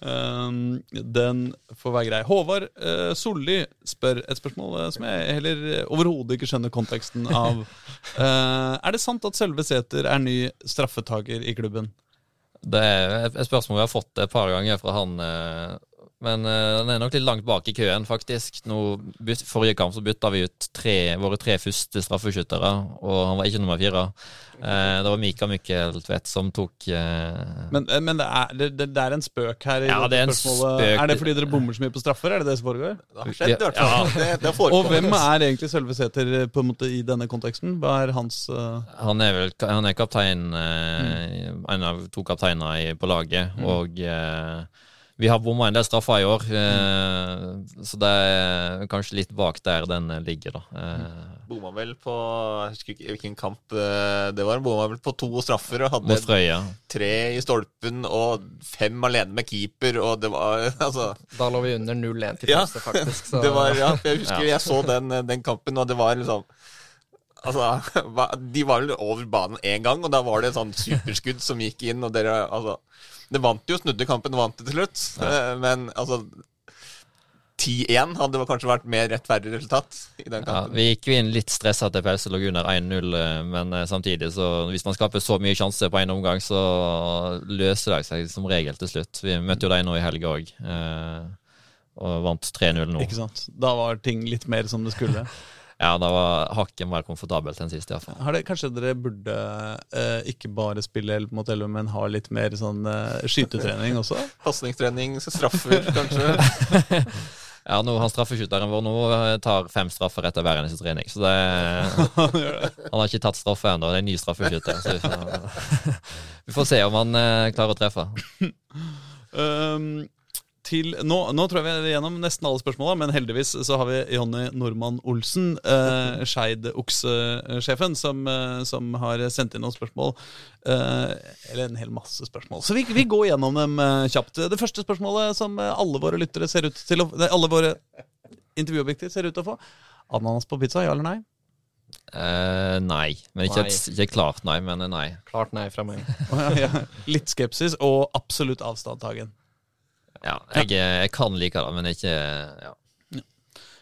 Um, den får være grei. Håvard uh, Solli spør et spørsmål uh, som jeg heller overhodet ikke skjønner konteksten av. Uh, er det sant at Sølve Sæter er ny straffetaker i klubben? Det er et spørsmål vi har fått et par ganger fra han Men uh, den er nok litt langt bak i køen, faktisk. Nå, byt, forrige kamp så bytta vi ut tre, våre tre første straffeskyttere, og han var ikke nummer fire. Uh, det var Mika Mikkel Tvedt som tok uh... Men, men det, er, det, det er en spøk her. i Ja, det er en spørsmålet. spøk. Er det fordi dere bommer så mye på straffer? Er det det som foregår? Det har skjedd, i hvert fall. Ja. Det, Og hvem er egentlig Sølve Sæter i denne konteksten? Hva er hans Han er vel han er kaptein, mm. en av to kapteiner på laget, og eh, vi har bomma en del straffer i år, eh, så det er kanskje litt bak der den ligger, da. Eh, Bomma vel på Jeg husker ikke hvilken kamp eh, det var. Bomma vel på to straffer og hadde tre i stolpen og fem alene med keeper, og det var Altså Da lå vi under 0-1 til Ja, faktisk. Så det var, ja, jeg husker Ja. jeg så den, den kampen, og det var liksom Altså, De var vel over banen én gang, og da var det et sånn superskudd som gikk inn. og dere, altså, Det vant jo, snudde kampen, vant det til slutt. Ja. Men altså 10-1 hadde kanskje vært mer rettferdig resultat i den Ja, vi gikk jo inn litt stressa til pause, lå under 1-0, eh, men eh, samtidig, så hvis man skaper så mye sjanser på én omgang, så løser det seg som regel til slutt. Vi møtte jo dem nå i helga òg, og vant 3-0 nå. Ikke sant? Da var ting litt mer som det skulle. Ja, da var hakket mer komfortabelt enn sist, iallfall. Har det, kanskje dere burde eh, ikke bare spille 11 mot 11, men ha litt mer sånn eh, skytetrening også? Pasningstrening, straffer, kanskje. Ja, nå han straffeskytteren vår nå eh, tar fem straffer etter hver eneste trening, så det Han har ikke tatt straffe ennå, det er en ny straffeskytter. Så vi får, vi får se om han eh, klarer å treffe. Um, til, nå, nå tror jeg vi er gjennom nesten alle spørsmåla, men heldigvis så har vi Jonny Normann Olsen, eh, Skeid-oksesjefen, som, eh, som har sendt inn noen spørsmål. Eh, eller en hel masse spørsmål. Så vi, vi går gjennom dem eh, kjapt. Det første spørsmålet som eh, alle våre lyttere ser ut til å Alle våre intervjuobjekter ser ut til å få. Ananas på pizza, ja eller nei? Uh, nei. Men ikke, Nei. et, ikke klart nei, men nei. klart nei fra meg. Å, ja, ja. Litt skepsis og absolutt avstandtagen. Ja, jeg, jeg kan like det, men ikke ja.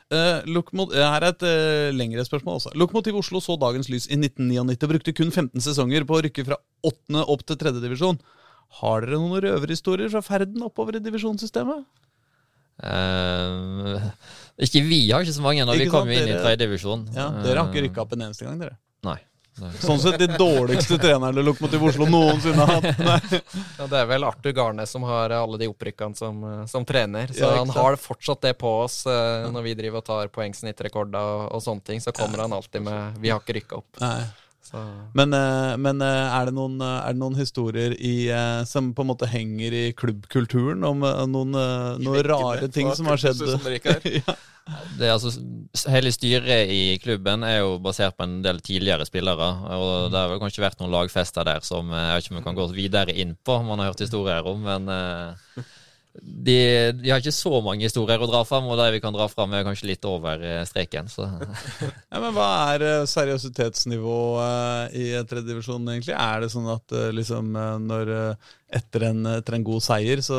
Uh, eh, her er et uh, lengre spørsmål også. Lokomotiv Oslo så dagens lys i 1999 og brukte kun 15 sesonger på å rykke fra 8. opp til 3. divisjon. Har dere noen røverhistorier fra ferden oppover i divisjonssystemet? Uh, ikke vi har ikke så mange når Ikke vi kom sant, inn i dere- tredjedivisjon. Ja, Dere har ikke rykka opp en eneste gang, dere. Nei. Nei. Sånn sett de dårligste trenerne Lokomotiv Oslo noensinne har hatt. Ja, det er vel Arthur Garnes som har alle de opprykkene som, eh, som trener. Så Ja, han har fortsatt det på oss eh, når vi driver og tar poengsnittrekorder og, og sånne ting. Så kommer han alltid med 'vi har ikke rykka opp'. Nei. Men, eh, men eh, er, det noen, eh, er det noen historier i, eh, som på en måte henger i klubbkulturen, om eh, noen, eh, noen rare ting som har skjedd? Som er. ja. Det er altså, hele styret i klubben er jo basert på en del tidligere spillere. Og det har vel kanskje vært noen lagfester der som eh, jeg vet ikke om vi kan gå videre inn på, man har hørt historier om. Men eh, de, de har ikke så mange historier å dra fram, og de vi kan dra fram, er kanskje litt over eh, streken. Så Ja, men Hva er seriøsitetsnivået i tredjedivisjon, egentlig? Er det sånn at liksom når etter en, etter en god seier, så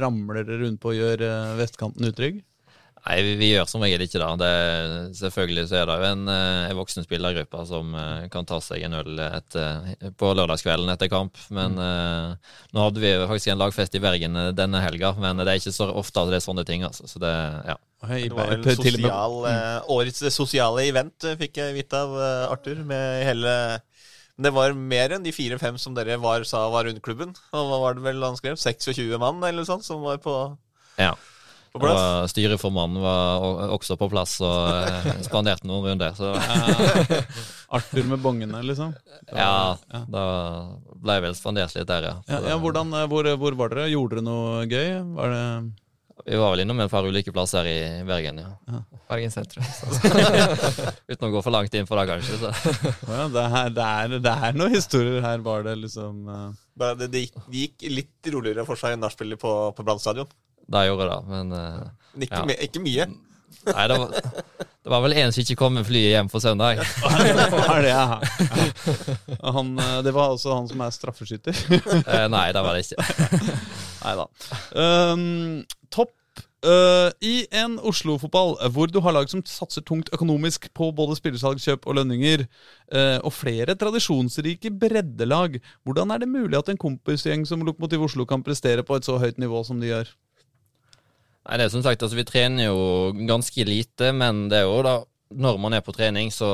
ramler det rundt på å gjør eh, vestkanten utrygg? Nei, vi, vi gjør som regel ikke det. det. Selvfølgelig så er det jo en, eh, en voksen spillergruppe som eh, kan ta seg en øl etter, på lørdagskvelden etter kamp. Men eh, nå hadde vi jo faktisk en lagfest i Bergen eh, denne helga, men det er ikke så ofte at det er sånne ting. altså. Så det, ja. Det var vel sosial, mm. årets sosiale event, eh, fikk jeg vite av eh, Arthur. Med hele Men det var mer enn de fire-fem som dere var, sa var rundt klubben. Og hva var det vel han skrev? 26 mann eller sånn som var på, ja. På plass? Og styreformannen var også på plass og eh, spanderte noen runder. Så Arthur med bongene, liksom? ja, ja. da ble jeg vel spandert litt der, ja. Ja, ja, hvordan, eh, hvor, hvor var dere? Gjorde dere noe gøy? Var det Vi var vel innom et par ulike plasser i Bergen, ja. Bergen sentrum. Uten å gå for langt inn på det, kanskje. Så. Ja, det, er, det, er, det er noen historier her, var det liksom uh... Det, det, gikk, det gikk litt roligere for seg nachspielet på, på Brann stadion. Det gjorde det, men uh, Ikke, Ja. my ikke mye. Nei, det var, det var vel en som ikke kom med flyet hjem på søndag. Det, ja. Han, eh, det var også han som er straffeskytter. Eh, nei, det var det ikke. Nei da. Um, topp uh, i en Oslo-fotball eh, hvor du har lag som satser tungt økonomisk på både spillersalg, kjøp og lønninger, uh, og flere tradisjonsrike breddelag, hvordan er det mulig at en kompisgjeng som Lokomotiv Oslo kan prestere på et så høyt nivå som de gjør? Nei, det er som sagt, altså Vi trener jo ganske lite, men det er jo da når man er på trening, så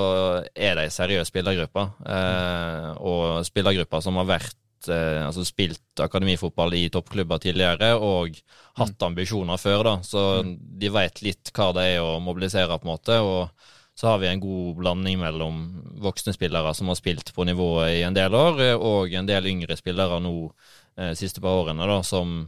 er det ei seriøs spillergruppe. Eh, og spillergrupper som har vært eh, altså spilt akademifotball i toppklubber tidligere og hatt ambisjoner før, da. Så de vet litt hva det er å mobilisere, på en måte. og så har vi en god blanding mellom voksne spillere som har spilt på nivået i en del år, og en del yngre spillere nå eh, siste par årene, da, som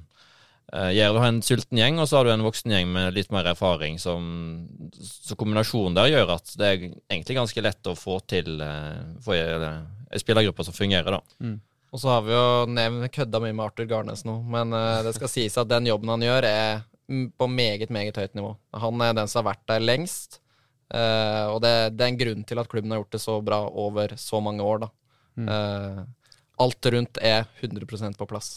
Uh, du har en sulten gjeng, og så har du en voksen gjeng med litt mer erfaring. Som, så kombinasjonen der gjør at det er egentlig ganske lett å få til uh, få ei spillergruppe som fungerer, da. Mm. Og så har vi jo nevnt kødda mye med Arthur Garnes nå, men uh, det skal sies at den jobben han gjør, er på meget, meget høyt nivå. Han er den som har vært der lengst, og det, det, er en grunn til at klubben har gjort det så bra over så mange år, da. Mm. alt rundt er 100% på plass.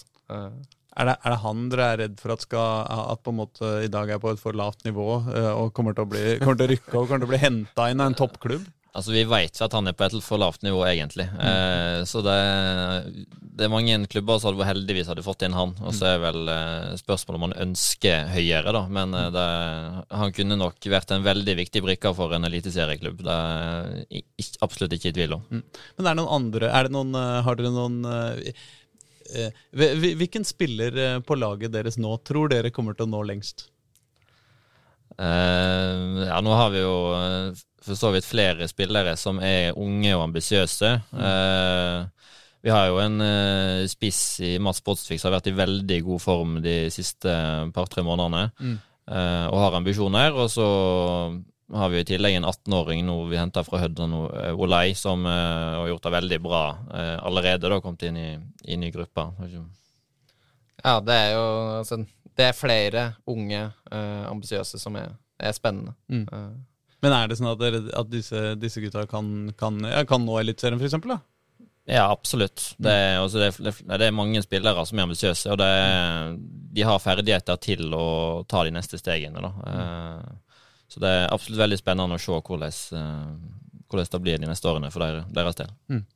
Er det, er det, han dere er redd for at, skal, at på en måte i dag er på et for lavt nivå eh, og kommer til å, bli, kommer til å rykke og kommer til å bli henta inn av en toppklubb? Altså Vi vet at han er på et for lavt nivå, egentlig. Mm. Eh, så det, det, er mange klubber som heldigvis hadde fått inn han. Og så er vel eh, spørsmålet om han ønsker høyere, da. Men eh, det, han kunne nok vært en veldig viktig brikke for en eliteserieklubb. Det er jeg absolutt ikke i tvil om. Mm. Men er det noen andre er det noen, eh, Har dere noen Eh, hvilken spiller eh, på laget deres nå tror dere kommer til å nå lengst? Uh, ja, nå har vi jo for så vidt flere spillere som er unge og ambisiøse. Mm. Uh, vi har jo en uh, spiss i Mats Botsvik som har vært i veldig god form de siste par-tre månedene. Mm. og har ambisjoner. Og så har vi i tillegg en 18-åring nå vi henter fra Hødden, Olai, Olei, som uh, har gjort det veldig bra uh, allerede. da, Kommet inn i, i ny gruppe. Ja, det er jo altså, Det er flere unge, uh, ambisiøse som er, er spennende. Mm. Uh. Men er det sånn at, dere, at disse, disse, gutta kan, kan, ja, kan nå Eliteserien, f.eks.? Ja, absolutt. Det er, altså, det, det er, mange spillere som er ambisiøse, og er, de har ferdigheter til å ta de neste stegene. da. Mm. Så det er absolutt veldig spennende å se hvordan, uh, hvordan det blir de neste årene for deres, deres del. Mm.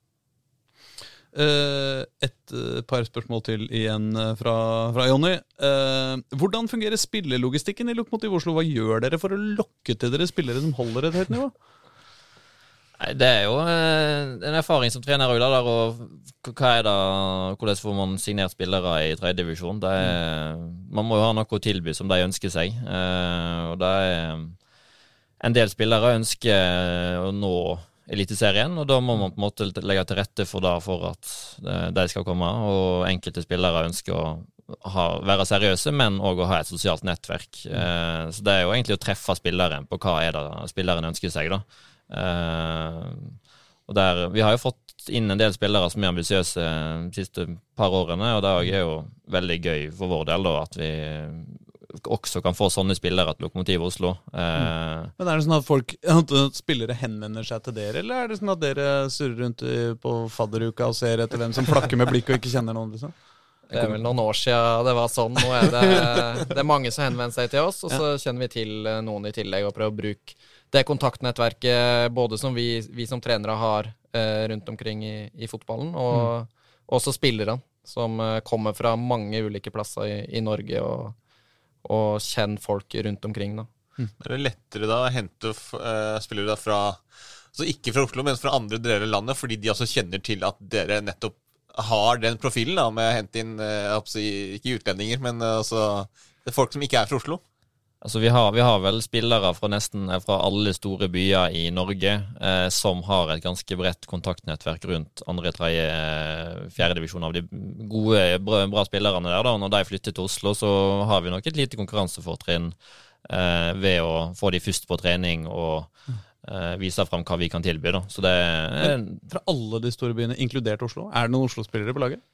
Uh, et uh, par spørsmål til igjen fra, fra Jonny. hvordan fungerer spillelogistikken i Lokomotiv Oslo? Hva gjør dere for å lokke til dere spillere som holder et høyt nivå? Nei, Det er jo en erfaring som trener òg, der. Og hva er det, hvordan får man signert spillere i tredjedivisjon? Man må jo ha noe å tilby som de ønsker seg. og det er en del spillere ønsker å nå Eliteserien, og da må man på en måte legge til rette for, da, for at eh, de skal komme. Og enkelte spillere ønsker å ha, være seriøse, men òg å ha et sosialt nettverk. Eh, så det er jo egentlig å treffe spilleren på hva er det spilleren ønsker seg, da. Eh, og der, vi har jo fått inn en del spillere som er ambisiøse de siste par årene, og det er jo veldig gøy for vår del da, at vi også kan få sånne spillere til Lokomotiv Oslo. Eh, Men Er det sånn at folk, at spillere henvender seg til dere, eller er det sånn at dere surrer rundt på fadderuka og ser etter hvem som flakker med blikk og ikke kjenner noen? liksom? Det er vel noen år siden det var sånn. Nå er det, det er mange som henvender seg til oss, og så kjenner vi til eh, noen i tillegg og prøver å bruke det kontaktnettverket både som vi, vi som trenere har eh, rundt omkring i, i fotballen, og mm. også spillerne som kommer fra mange ulike plasser i, i Norge og og kjenne folk rundt omkring. da. Mm. Er det lettere da å hente uh, spillere da fra altså ikke fra Oslo, men fra andre deler av landet, fordi de også kjenner til at dere nettopp har den profilen da, med å hente inn uh, ikke utlendinger, men uh, altså, det er folk som ikke er fra Oslo? Altså vi har, vi har, vel spillere fra nesten fra alle store byer i Norge eh, som har et ganske bredt kontaktnettverk rundt andre, tredje, fjerdedivisjon av de gode, bra, bra, spillerne der. da, Når de flytter til Oslo, så har vi nok et lite konkurransefortrinn eh, ved å få de først på trening og eh, vise fram hva vi kan tilby. da. Så det er, Fra alle de store byene, inkludert Oslo, er det noen Oslo-spillere på laget?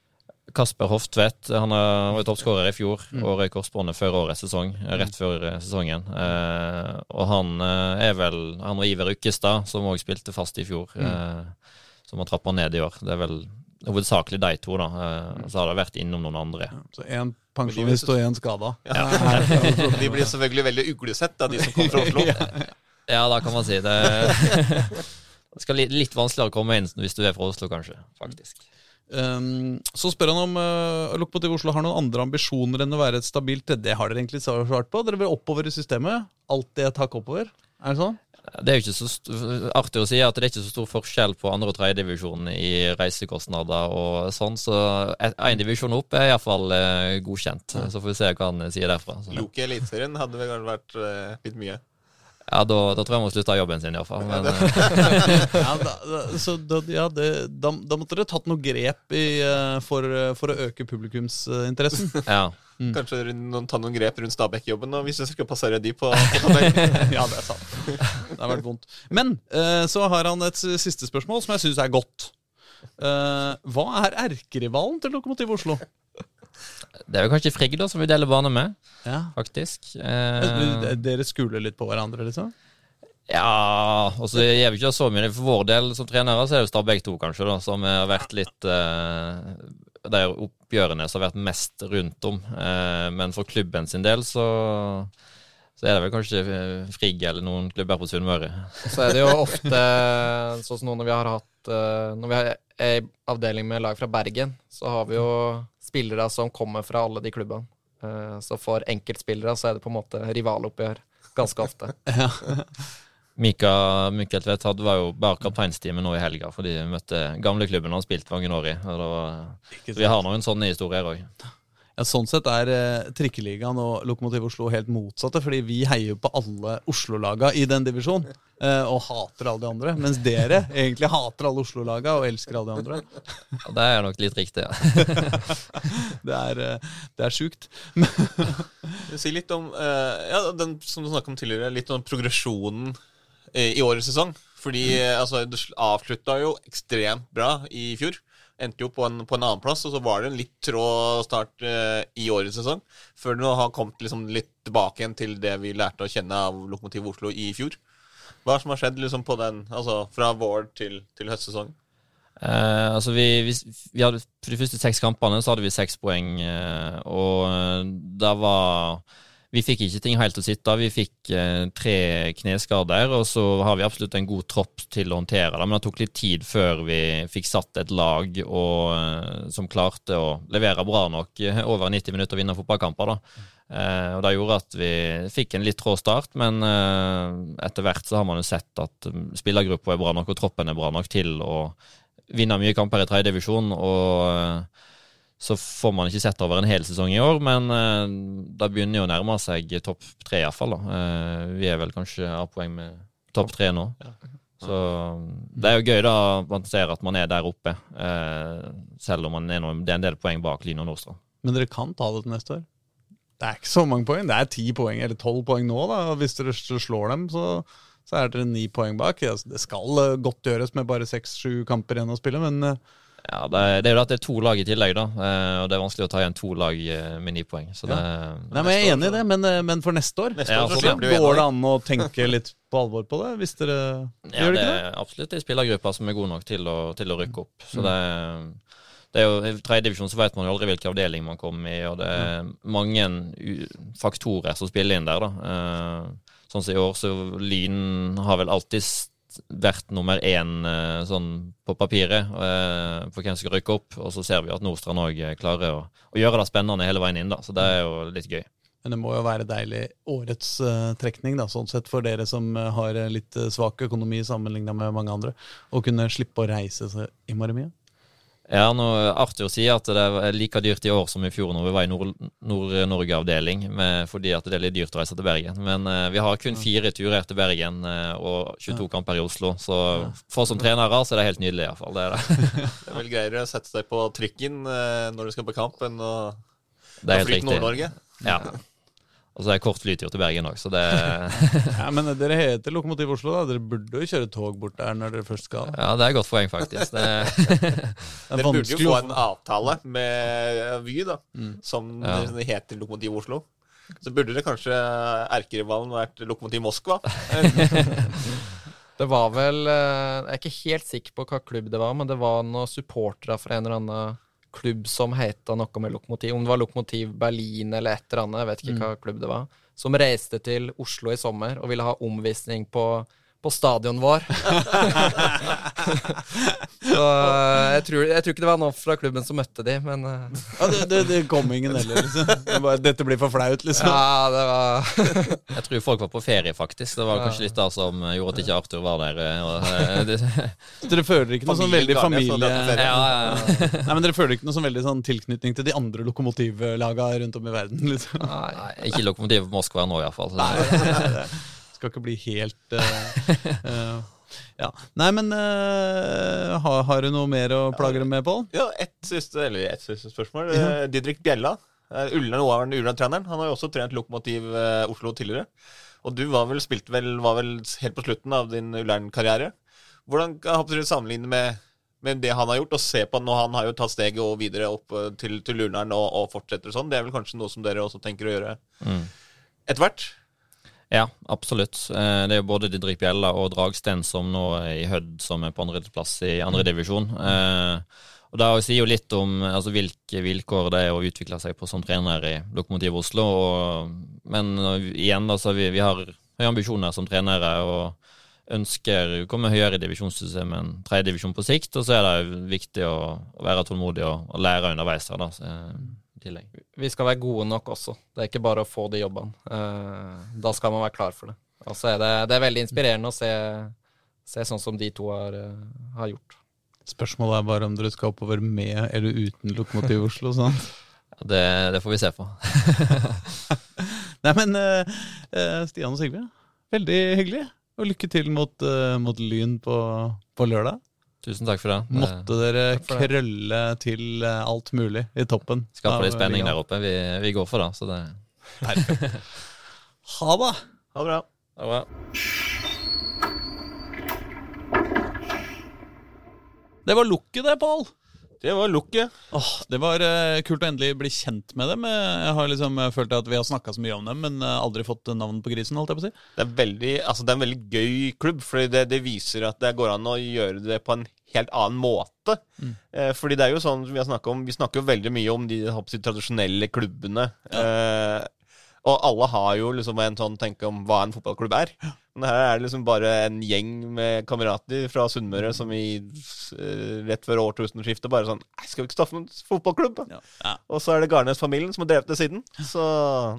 Kasper Hoftvedt han var toppskårer i fjor mm. og røyk korsbåndet før årets sesong. Rett før eh, sesongen. Eh, og han eh, er vel Han og Iver Ukkestad, som òg spilte fast i fjor, mm. eh, som har trappa ned i år. Det er vel hovedsakelig de to, da. Eh, så har det vært innom noen andre. Ja, så én pensjonist og én skada. Ja. de blir selvfølgelig veldig uglesett, da, de som kommer fra Oslo. ja, da kan man si det. Det skal litt vanskeligere å komme inn hvis du er fra Oslo, kanskje. faktisk. Um, så spør han om uh, Lokomotiv Oslo har noen andre ambisjoner enn å være et stabilt Det har dere egentlig svart på. Dere vil oppover i systemet. Alltid et hakk oppover. Er det sånn? Det er jo ikke så st- artig å si at det er ikke så stor forskjell på andre- og tredjedivisjon i reisekostnader og sånn, så én divisjon opp er iallfall eh, godkjent. Så får vi se hva han sier derfra. Så, Loke i Eliteserien hadde vel vært eh, litt mye. Ja, da, da tror jeg han må slutte av jobben sin, iallfall. Men eh, Ja, da, da, så da, ja, det, da, da måtte dere tatt noe grep i, uh, for, uh, for å øke publikumsinteressen. ja. Kanskje noen, ta noen grep rundt Stabæk-jobben hvis jeg skal passere de på, på ja, det er sant. Det har vært vondt. Men eh, så har han et siste spørsmål som jeg syns er godt. Eh, hva er erkerivalen til Lokomotiv Oslo? Det er jo kanskje Frigg da som vi deler bane med, Ja. faktisk. Eh, Dere skuler litt på hverandre, liksom? Ja, og så gjør vi ikke så mye. For vår del som trenere så er det jo Stabæk 2, kanskje, da, som har vært litt eh, De oppgjørene som har vært mest rundt om. Eh, men for klubben sin del så så er det vel kanskje eh, Frigg eller noen klubber på Sunnmøre. Så er det jo ofte sånn som nå når vi har hatt eh, Når vi er i avdeling med lag fra Bergen, så har vi jo spillere som kommer fra alle de klubbene. Eh, Så for enkeltspillere så er det på en måte rivaloppgjør ganske ofte. Mika Mykkel Tvedt var jo bare kapteinsteamet nå i helga, fordi vi møtte gamleklubben han spilte var, vi har noen sånne historier òg. Ja, Sånn sett er eh, Trikkeligaen og Lokomotiv Oslo helt motsatte, fordi vi heier jo på alle Oslo-laga i den divisjonen. eh, og hater alle de andre. Mens dere egentlig hater alle Oslo-laga og elsker alle de andre. Ja, det er nok litt riktig, ja. Det er, eh, det er sjukt. Si litt om eh, ja, den som du snakket om tidligere, litt om progresjonen eh, i årets sesong. Fordi eh, altså, du avslutta jo ekstremt bra i fjor. Endte jo på en, på en annenplass, og så var det en litt trå start eh, i årets sesong. Før du nå har kommet liksom litt tilbake igjen til det vi lærte å kjenne av Lokomotiv Oslo i fjor. Hva som har skjedd liksom på den, altså fra vår til, til høstsesong? Eh, altså vi, vi, vi hadde, For de første seks kampene så hadde vi seks poeng, eh, og da var Vi fikk ikke ting helt til å sitte. Vi fikk eh, tre kneskader, og så har vi absolutt en god tropp til å håndtere det. Men det tok litt tid før vi fikk satt et lag og, eh, som klarte å levere bra nok over 90 minutter og vinne fotballkamper. da. Eh, og Det gjorde at vi fikk en litt trå start, men eh, etter hvert så har man jo sett at mm, spillergruppa er bra nok og troppen er bra nok til å vinne mye kamper i tredjedivisjon. Og eh, så får man ikke sett over en hel sesong i år, men eh, det begynner jo å nærme seg topp tre iallfall. Uh, vi er vel kanskje av poeng med topp tre nå. Så det er jo gøy da man ser at man er der oppe, eh, selv om man er noe, det er en del poeng bak Lyn og Nordstrand. Men dere kan ta det til neste år. Det er ikke så mange poeng. Det er ti poeng eller tolv poeng nå. da Hvis dere slår dem, så, så er dere ni poeng bak. Det skal eh, godt gjøres med bare seks-sju kamper igjen å spille, men eh, Ja, det, er- det er jo at det er to lag i tillegg, da, eh, og det er vanskelig å ta igjen to lag eh, med ni poeng. Så det, Nei, men Jeg er enig i det, men, eh, men for neste år Neste Ja, år så så slipper går det an å tenke litt på alvor på det? Hvis dere Ja, Gjør det det ikke det? absolutt en spillergruppe som er god nok til å, til å rykke opp. Så det, det er jo I tredjedivisjon så vet man jo aldri hvilken avdeling man kommer i, og det er mange u faktorer som spiller inn der. da. Eh, sånn som i år, så Lyn har vel alltid vært nummer én eh, sånn på papiret eh, for hvem som skal rykke opp, og så ser vi at Nordstrand òg klarer å, å gjøre det spennende hele veien inn, da. Så det er jo litt gøy. Men det må jo være deilig årets uh, trekning, da, sånn sett for dere som har litt svak økonomi sammenligna med mange andre, å kunne slippe å reise så innmari mye. Ja, nå, Arthur sier at det er like dyrt i år som i fjor når vi var i Nord- Nord-Norge-avdeling, med- fordi at det er litt dyrt å reise til Bergen. Men uh, vi har kun fire turer til Bergen uh, og 22 kamper i Oslo, så for oss som trenere så er det helt nydelig iallfall. Det er det. Det er vel greiere å sette seg på trikken uh, når du skal på kamp, enn å Det er ha helt fly til riktig. Nord-Norge. Ja. Og så er det kort flytur til Bergen òg, så det Ja, Men dere heter Lokomotiv Oslo, da. Dere burde jo kjøre tog bort der når dere først skal. Ja, det er et godt poeng, faktisk. Det, Det er Dere burde jo få en avtale med Vy, da, som Ja. heter Lokomotiv Oslo. Så burde det kanskje erkerivalen vært Lokomotiv Moskva. Det var vel eh, Jeg er ikke helt sikker på hva klubb det var, men det var noen supportere fra en eller annen klubb som heta noe med Lokomotiv. Om det var Lokomotiv Berlin eller et eller annet, jeg vet ikke hva klubb det var. Som reiste til Oslo i sommer og ville ha omvisning på på stadion vår. så eh, jeg tror, jeg tror ikke det var noen fra klubben som møtte de, men eh, Ja, det, det, det kom ingen heller, liksom. Det var, Dette blir for flaut, liksom. ja, det var Jeg tror folk var på ferie, faktisk. Det var kanskje litt det som gjorde at ikke Arthur var der. eh, Og, det... Så Dere føler ikke noe sånn veldig familie... Ja, ja, ja, Nei, men Dere føler ikke noe sånn veldig sånn tilknytning til de andre lokomotivlagene rundt om i verden? liksom? Nei. ikke ikke Lokomotiv Moskva nå, iallfall. Skal ikke bli helt uh, eh, Ja. Nei, men uh, har, har du noe mer å plage dem med, Pål? Ja, ett siste, et siste spørsmål. Ja. Didrik Bjella, eh, Ullern Ullern-treneren. Han har jo også trent Lokomotiv eh, Oslo tidligere. Og du var vel, spilte vel, var vel helt på slutten av din Ullern-karriere. Hvordan kan du sammenligne med, med det han har gjort, og se på nå han har jo tatt steget og videre opp eh, til, til Ullern og, og fortsetter sånn? Det er vel kanskje noe som dere også tenker å gjøre Mm. etter hvert? Ja, absolutt. Eh, Det er jo både Didrik Bjella og Dragsten som nå er i Hødd, som er på andreplass i andredivisjon. Og Det sier jo litt om altså, hvilke vilkår det er å utvikle seg på som trener i Lokomotiv Oslo. Og, men eh, igjen, altså, vi, vi har høye ambisjoner som trenere og ønsker å komme høyere i divisjonssystemet enn tredjedivisjon på sikt. Og så er det viktig å, være tålmodig og, lære underveis. her da, så, eh, i tillegg. Vi skal være gode nok også. Det er ikke bare å få de jobbene. Eh, da skal man være klar for det. Og så er det, det er veldig inspirerende å se, se sånn som de to har, eh, har gjort. Spørsmålet er bare om dere skal oppover med eller uten Lokomotiv Oslo. sånn. Ja, Det, det får vi se på. Nei, men eh, eh, Stian og Sigve, veldig hyggelig. Og lykke til mot, uh, mot Lyn på, på lørdag. Tusen takk for det. det Måtte dere krølle det. til eh, alt mulig i toppen. Skape litt spenning der oppe. Vi, vi går for det. Så det, Ha det! Ha det bra. Ha det bra. Det var lukket, det, Pål. Det var lukket. Åh, det var uh, kult å endelig bli kjent med dem. Eh, Jeg har liksom jeg følt at vi har snakka så mye om dem, men eh, aldri fått navn på grisen. holdt jeg på å si. Det er, veldig, altså det er en veldig gøy klubb, for det, det viser at det går an å gjøre det på en helt annen måte. Eh, fordi det er jo sånn vi har om, vi snakker jo veldig mye om de, håper tradisjonelle klubbene. Eh, og alle har jo liksom en sånn tenke om hva en fotballklubb er. Men her er det liksom bare en gjeng med kamerater fra Sunnmøre som i eh, rett før årtusenskiftet bare sånn «Nei, Skal vi ikke starte en fotballklubb? Ja. Ja. Og så er det Garnes-familien som har drevet det siden. Så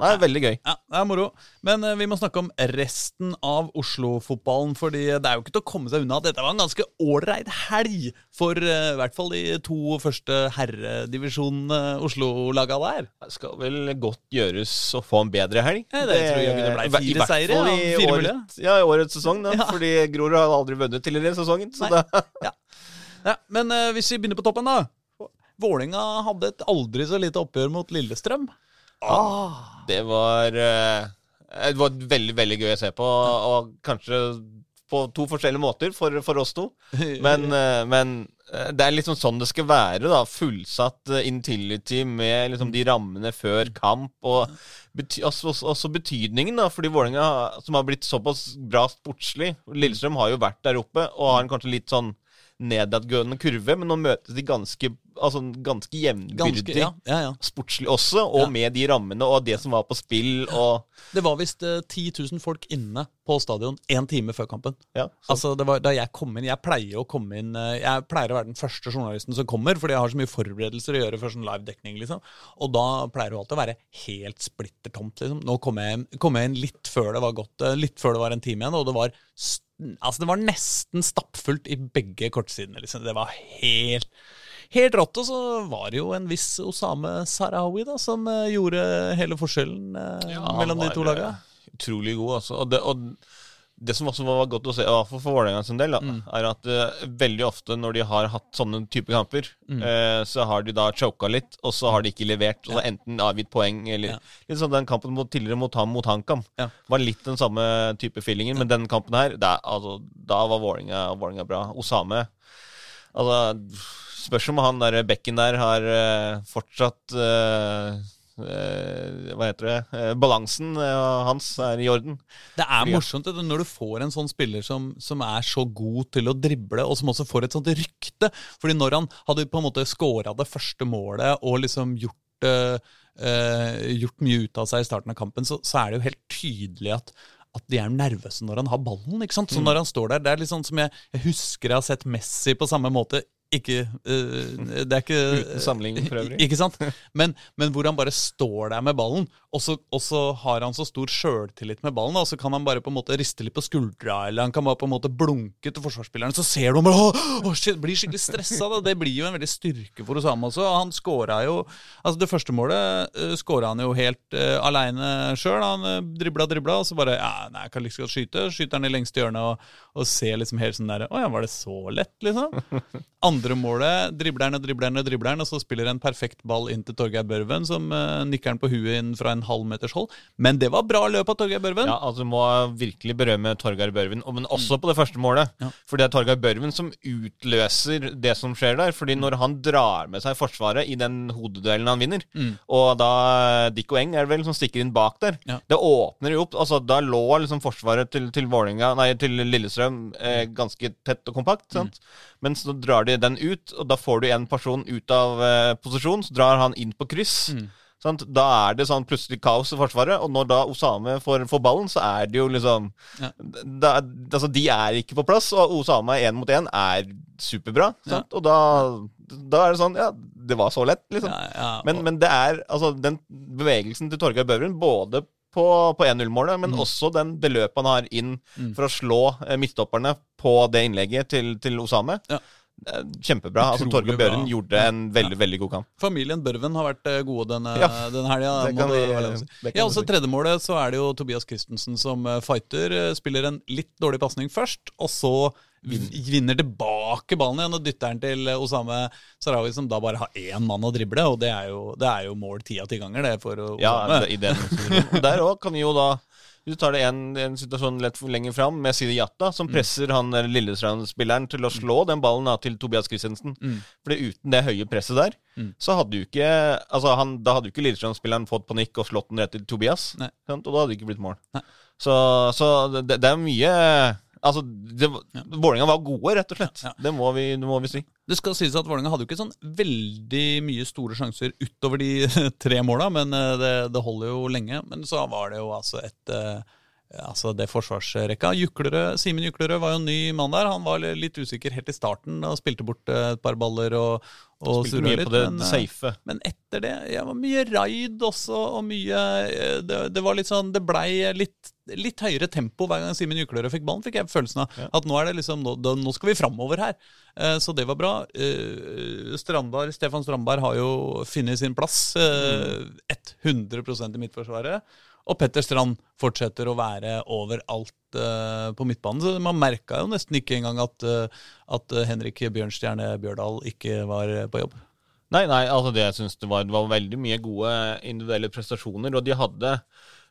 det er veldig gøy. Ja, det er moro. Men eh, vi må snakke om resten av Oslo-fotballen. fordi det er jo ikke til å komme seg unna at dette var en ganske ålreit helg for eh, i hvert fall de to første herredivisjonene Oslo-laga der. Det skal vel godt gjøres å få en bedre helg. Ja, det tror jeg det ble fire seire fire mulige. Ja, i årets sesong, da. Fordi Grorud har aldri vunnet tidligere i sesongen. Så da, Ja, men uh, hvis vi begynner på toppen, da. Vålinga hadde et aldri så lite oppgjør mot Lillestrøm. det var uh, Det var veldig, veldig gøy å se på, og kanskje på to forskjellige måter for, for oss to. Men, eh, men eh, det er liksom sånn det skal være. da Fullsatt eh, Intility med liksom de rammene før kamp. Og bety også, også, også betydningen, da fordi Vålerenga, som har blitt såpass bra sportslig Lillestrøm har jo vært der oppe og har en kanskje litt sånn nedadgående kurve, men nå møtes de ganske Altså ganske jevnbyrdig. Ja, ja, ja. Sportslig også, og med de rammene og det som var på spill. Og, Det var visst eh, 10 000 folk inne på stadion én time før kampen. ja, Altså, det var Da jeg kom inn Jeg pleier å komme inn eh, Jeg pleier å være den første journalisten som kommer, fordi jeg har så mye forberedelser å gjøre for sånn live-dekning. liksom Og da pleier det alltid å være helt splitter tomt. liksom Nå kom jeg, kom jeg inn litt før det var gått eh, Litt før det var en time igjen, og det var Altså, det var nesten stappfullt i begge kortsidene. liksom Det var helt Helt rått. Og så var det jo en viss Osame Sarawi da som eh, gjorde hele forskjellen eh, han mellom de to laga. eh, Utrolig god, altså. Og det, og det som også var godt å se, hvert for Vålerenga sin del, da, Mm. er at uh, veldig ofte når de har hatt sånne type kamper, Mm. uh, så har de da choka litt, og så har de ikke levert. Og så enten avgitt poeng, eller Ja. Litt sånn den kampen mot, tidligere mot mot HamKam Ja. var litt den samme type feelingen, men den kampen her, det, er- altså, da var Vålerenga bra. Osame Altså, spørs om han der bekken der har eh, fortsatt eh, eh, Hva heter det? Balansen hans er i orden. Det er morsomt det, når du får en sånn spiller som, som er så god til å drible, og som også får et sånt rykte. Fordi når han hadde på en måte scora det første målet og liksom gjort, eh, gjort mye ut av seg i starten av kampen, så, så er det jo helt tydelig at at de er nervøse når han har ballen. ikke sant? Så Mm. når han står der, Det er litt sånn som jeg, jeg husker jeg har sett Messi på samme måte. Ikke uh, Det er ikke Uten sammenligning for øvrig. Ikke sant? Men, men hvor han bare står der med ballen, og så, og så har han så stor sjøltillit med ballen, og så kan han bare på en måte riste litt på skuldra, eller han kan bare på en måte blunke til forsvarsspilleren, så ser du ham bare shit, blir skikkelig stressa. da. Det blir jo en veldig styrke for Osama også. Han skåra jo Altså, det første målet uh, skåra han jo helt uh, aleine sjøl. Han uh, dribla, dribla, og så bare Ja, nei, jeg kan like godt skyte. Skyter han i lengste hjørnet og, og ser liksom helt sånn der Å ja, var det så lett, liksom? Andre målet, dribleren og dribleren og dribleren, og så spiller en perfekt ball inn til Torgeir Børven, som uh, nikker den på huet inn fra en halv meters hold. Men det var bra løp av Torgeir Børven. Ja, altså Må virkelig berømme Torgeir Børven, men også på det første målet. Ja. For det er Torgeir Børven som utløser det som skjer der. fordi når han drar med seg Forsvaret i den hodeduellen han vinner, Mm. og da Dikko Eng er det vel som stikker inn bak der, Ja. det åpner jo opp altså Da lå liksom Forsvaret til, til Vålinga, nei, til Lillestrøm eh, ganske tett og kompakt. sant? Men så drar de den ut, og da får du en person ut av uh, posisjon, så drar han inn på kryss. Sant? Da er det sånn plutselig kaos i Forsvaret, og når da Osame får, får ballen, så er det jo liksom Ja. da, altså De er ikke på plass, og Osame én mot én er superbra. Sant? Og da, da er det sånn Ja, det var så lett, liksom. Ja, ja, Men, og- men det er altså den bevegelsen til Torgeir Børven, både på, på 1-0-målet, men også den beløpet han har inn for å slå eh, midtstopperne på det innlegget til, til Osame. Ja. Eh, Kjempebra. altså Utrolig Torgeir bra. Gjorde en veldig, veldig god kamp. Familien Børven har vært eh, gode denne, Ja, denne helga. det det si. Ja, også tredjemålet så er det jo Tobias Christensen som fighter. Spiller en litt dårlig pasning først, og så vinner tilbake ballen igjen og dytter den til Osame Sarawi, som da bare har én mann å drible. Og det er jo, det er jo mål ti av ti ganger, det, for Osame. Ja, i den Der òg kan jo da Hvis du tar det en, en situasjon for lenger fram, med Sidi Jatta, som presser han eh, Lillestrøm-spilleren til å slå den ballen da, til Tobias Christensen. Fordi uten det høye presset der, så hadde jo ikke Altså han, Da hadde jo ikke Lillestrand-spilleren fått panikk og slått den rett til Tobias. Sant? Og da hadde det ikke blitt mål. Nei. Så, så det, det er mye Altså, det, Vålerenga var gode, rett og slett. Ja. Det, må vi, det må vi si. Det skal sies at Vålerenga hadde jo ikke sånn veldig mye store sjanser utover de tre måla, men eh, det, det holder jo lenge. Men så var det jo altså et eh, Altså det forsvarsrekka. Juklerød, Simen Juklerød var jo en ny mann der. Han var litt usikker helt i starten og spilte bort eh, et par baller og, og Spilte mye litt. på det, men, eh, safe. men etter det ja, var mye raid også, og mye eh, Det, det var litt sånn Det blei litt, litt høyere tempo hver gang Simen Juklerød fikk ballen, fikk jeg følelsen av. At nå er det liksom Nå, nå skal vi framover her. Så det var bra. Strandberg, Stefan Strandberg har jo funnet sin plass. eh, 100% i Midtforsvaret. Og Petter Strand fortsetter å være overalt uh, på midtbanen. Så man merka jo nesten ikke engang at, uh, at Henrik Bjørnstjerne Bjørdal ikke var på jobb. Nei, nei, altså det jeg syns det var, var veldig mye gode individuelle prestasjoner, og de hadde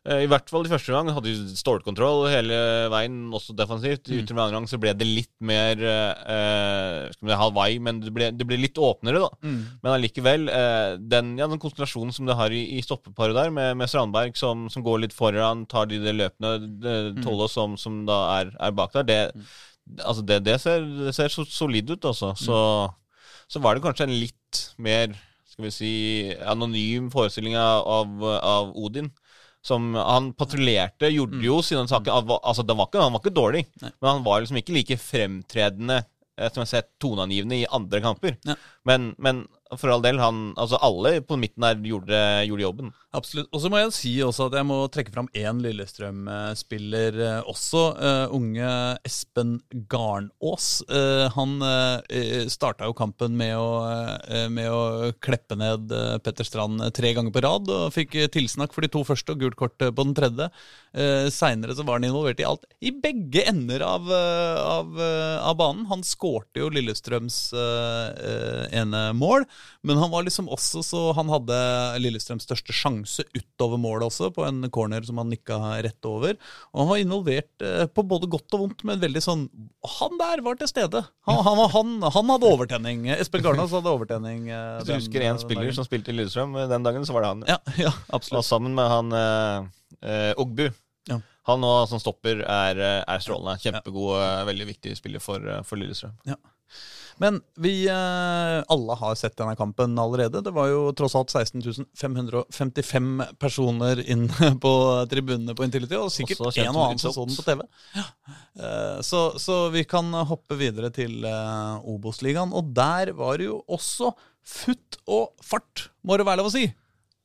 i hvert fall i første gang hadde de stålkontroll hele veien, også defensivt. Mm. Utover andre gang så ble det litt mer eh, skal vi si Hawaii, men det ble, det ble litt åpnere, da. Mm. Men allikevel, eh, den, ja, den konsentrasjonen som det har i, i stoppeparet der, med, med Strandberg som, som går litt foran, tar de, det løpende, det, Mm. Tollås som, som da er, er bak der, det, altså det, det, ser, det ser så solid ut, altså. Mm. Så, så var det kanskje en litt mer skal vi si, anonym forestilling av, av, av Odin. Som han patruljerte, gjorde jo sine saker han var- Altså, den var ikke, han var ikke dårlig, Mm. Nei. men han var liksom ikke like fremtredende eh, som jeg har sett toneangivende i andre kamper. Men, men for all del, han Altså, alle på midten der gjorde, gjorde jobben. Absolutt. Og så må jeg si også at jeg må trekke fram én Lillestrøm-spiller eh, også. Uh, unge Espen Garnås. Uh, han uh, starta jo kampen med å, uh, med å kleppe ned Petter Strand tre ganger på rad, og fikk tilsnakk for de to første og gult kort på den tredje. Uh, Seinere var han involvert i alt, i begge ender av, av, av banen. Han skårte jo Lillestrøms ene mål, men han var liksom også så Han hadde Lillestrøms største sjanse utover målet også, på en corner som han nikka rett over. Og han var involvert eh, på både godt og vondt, men veldig sånn Han der var til stede! Han, han, han, han hadde overtenning. Espen Garnas hadde overtenning. eh, Hvis du den- husker én spiller dagen. som spilte i Lillestrøm eh, den dagen, så var det han. Ja, ja, Og absolutt. sammen med han eh, eh, Ogbu. Ja. Han nå som stopper, er, eh, er strålende. Kjempegod, eh, veldig viktig spiller for, eh, for Lillestrøm. Ja. Men vi eh, alle har sett denne kampen allerede. Det var jo tross alt 16.555 personer inne på tribunene på Intility, og sikkert en og annen som som så den på TV. Eh, så, så vi kan hoppe videre til eh, Obos-ligaen, og der var det jo også futt og fart, må det være lov å si.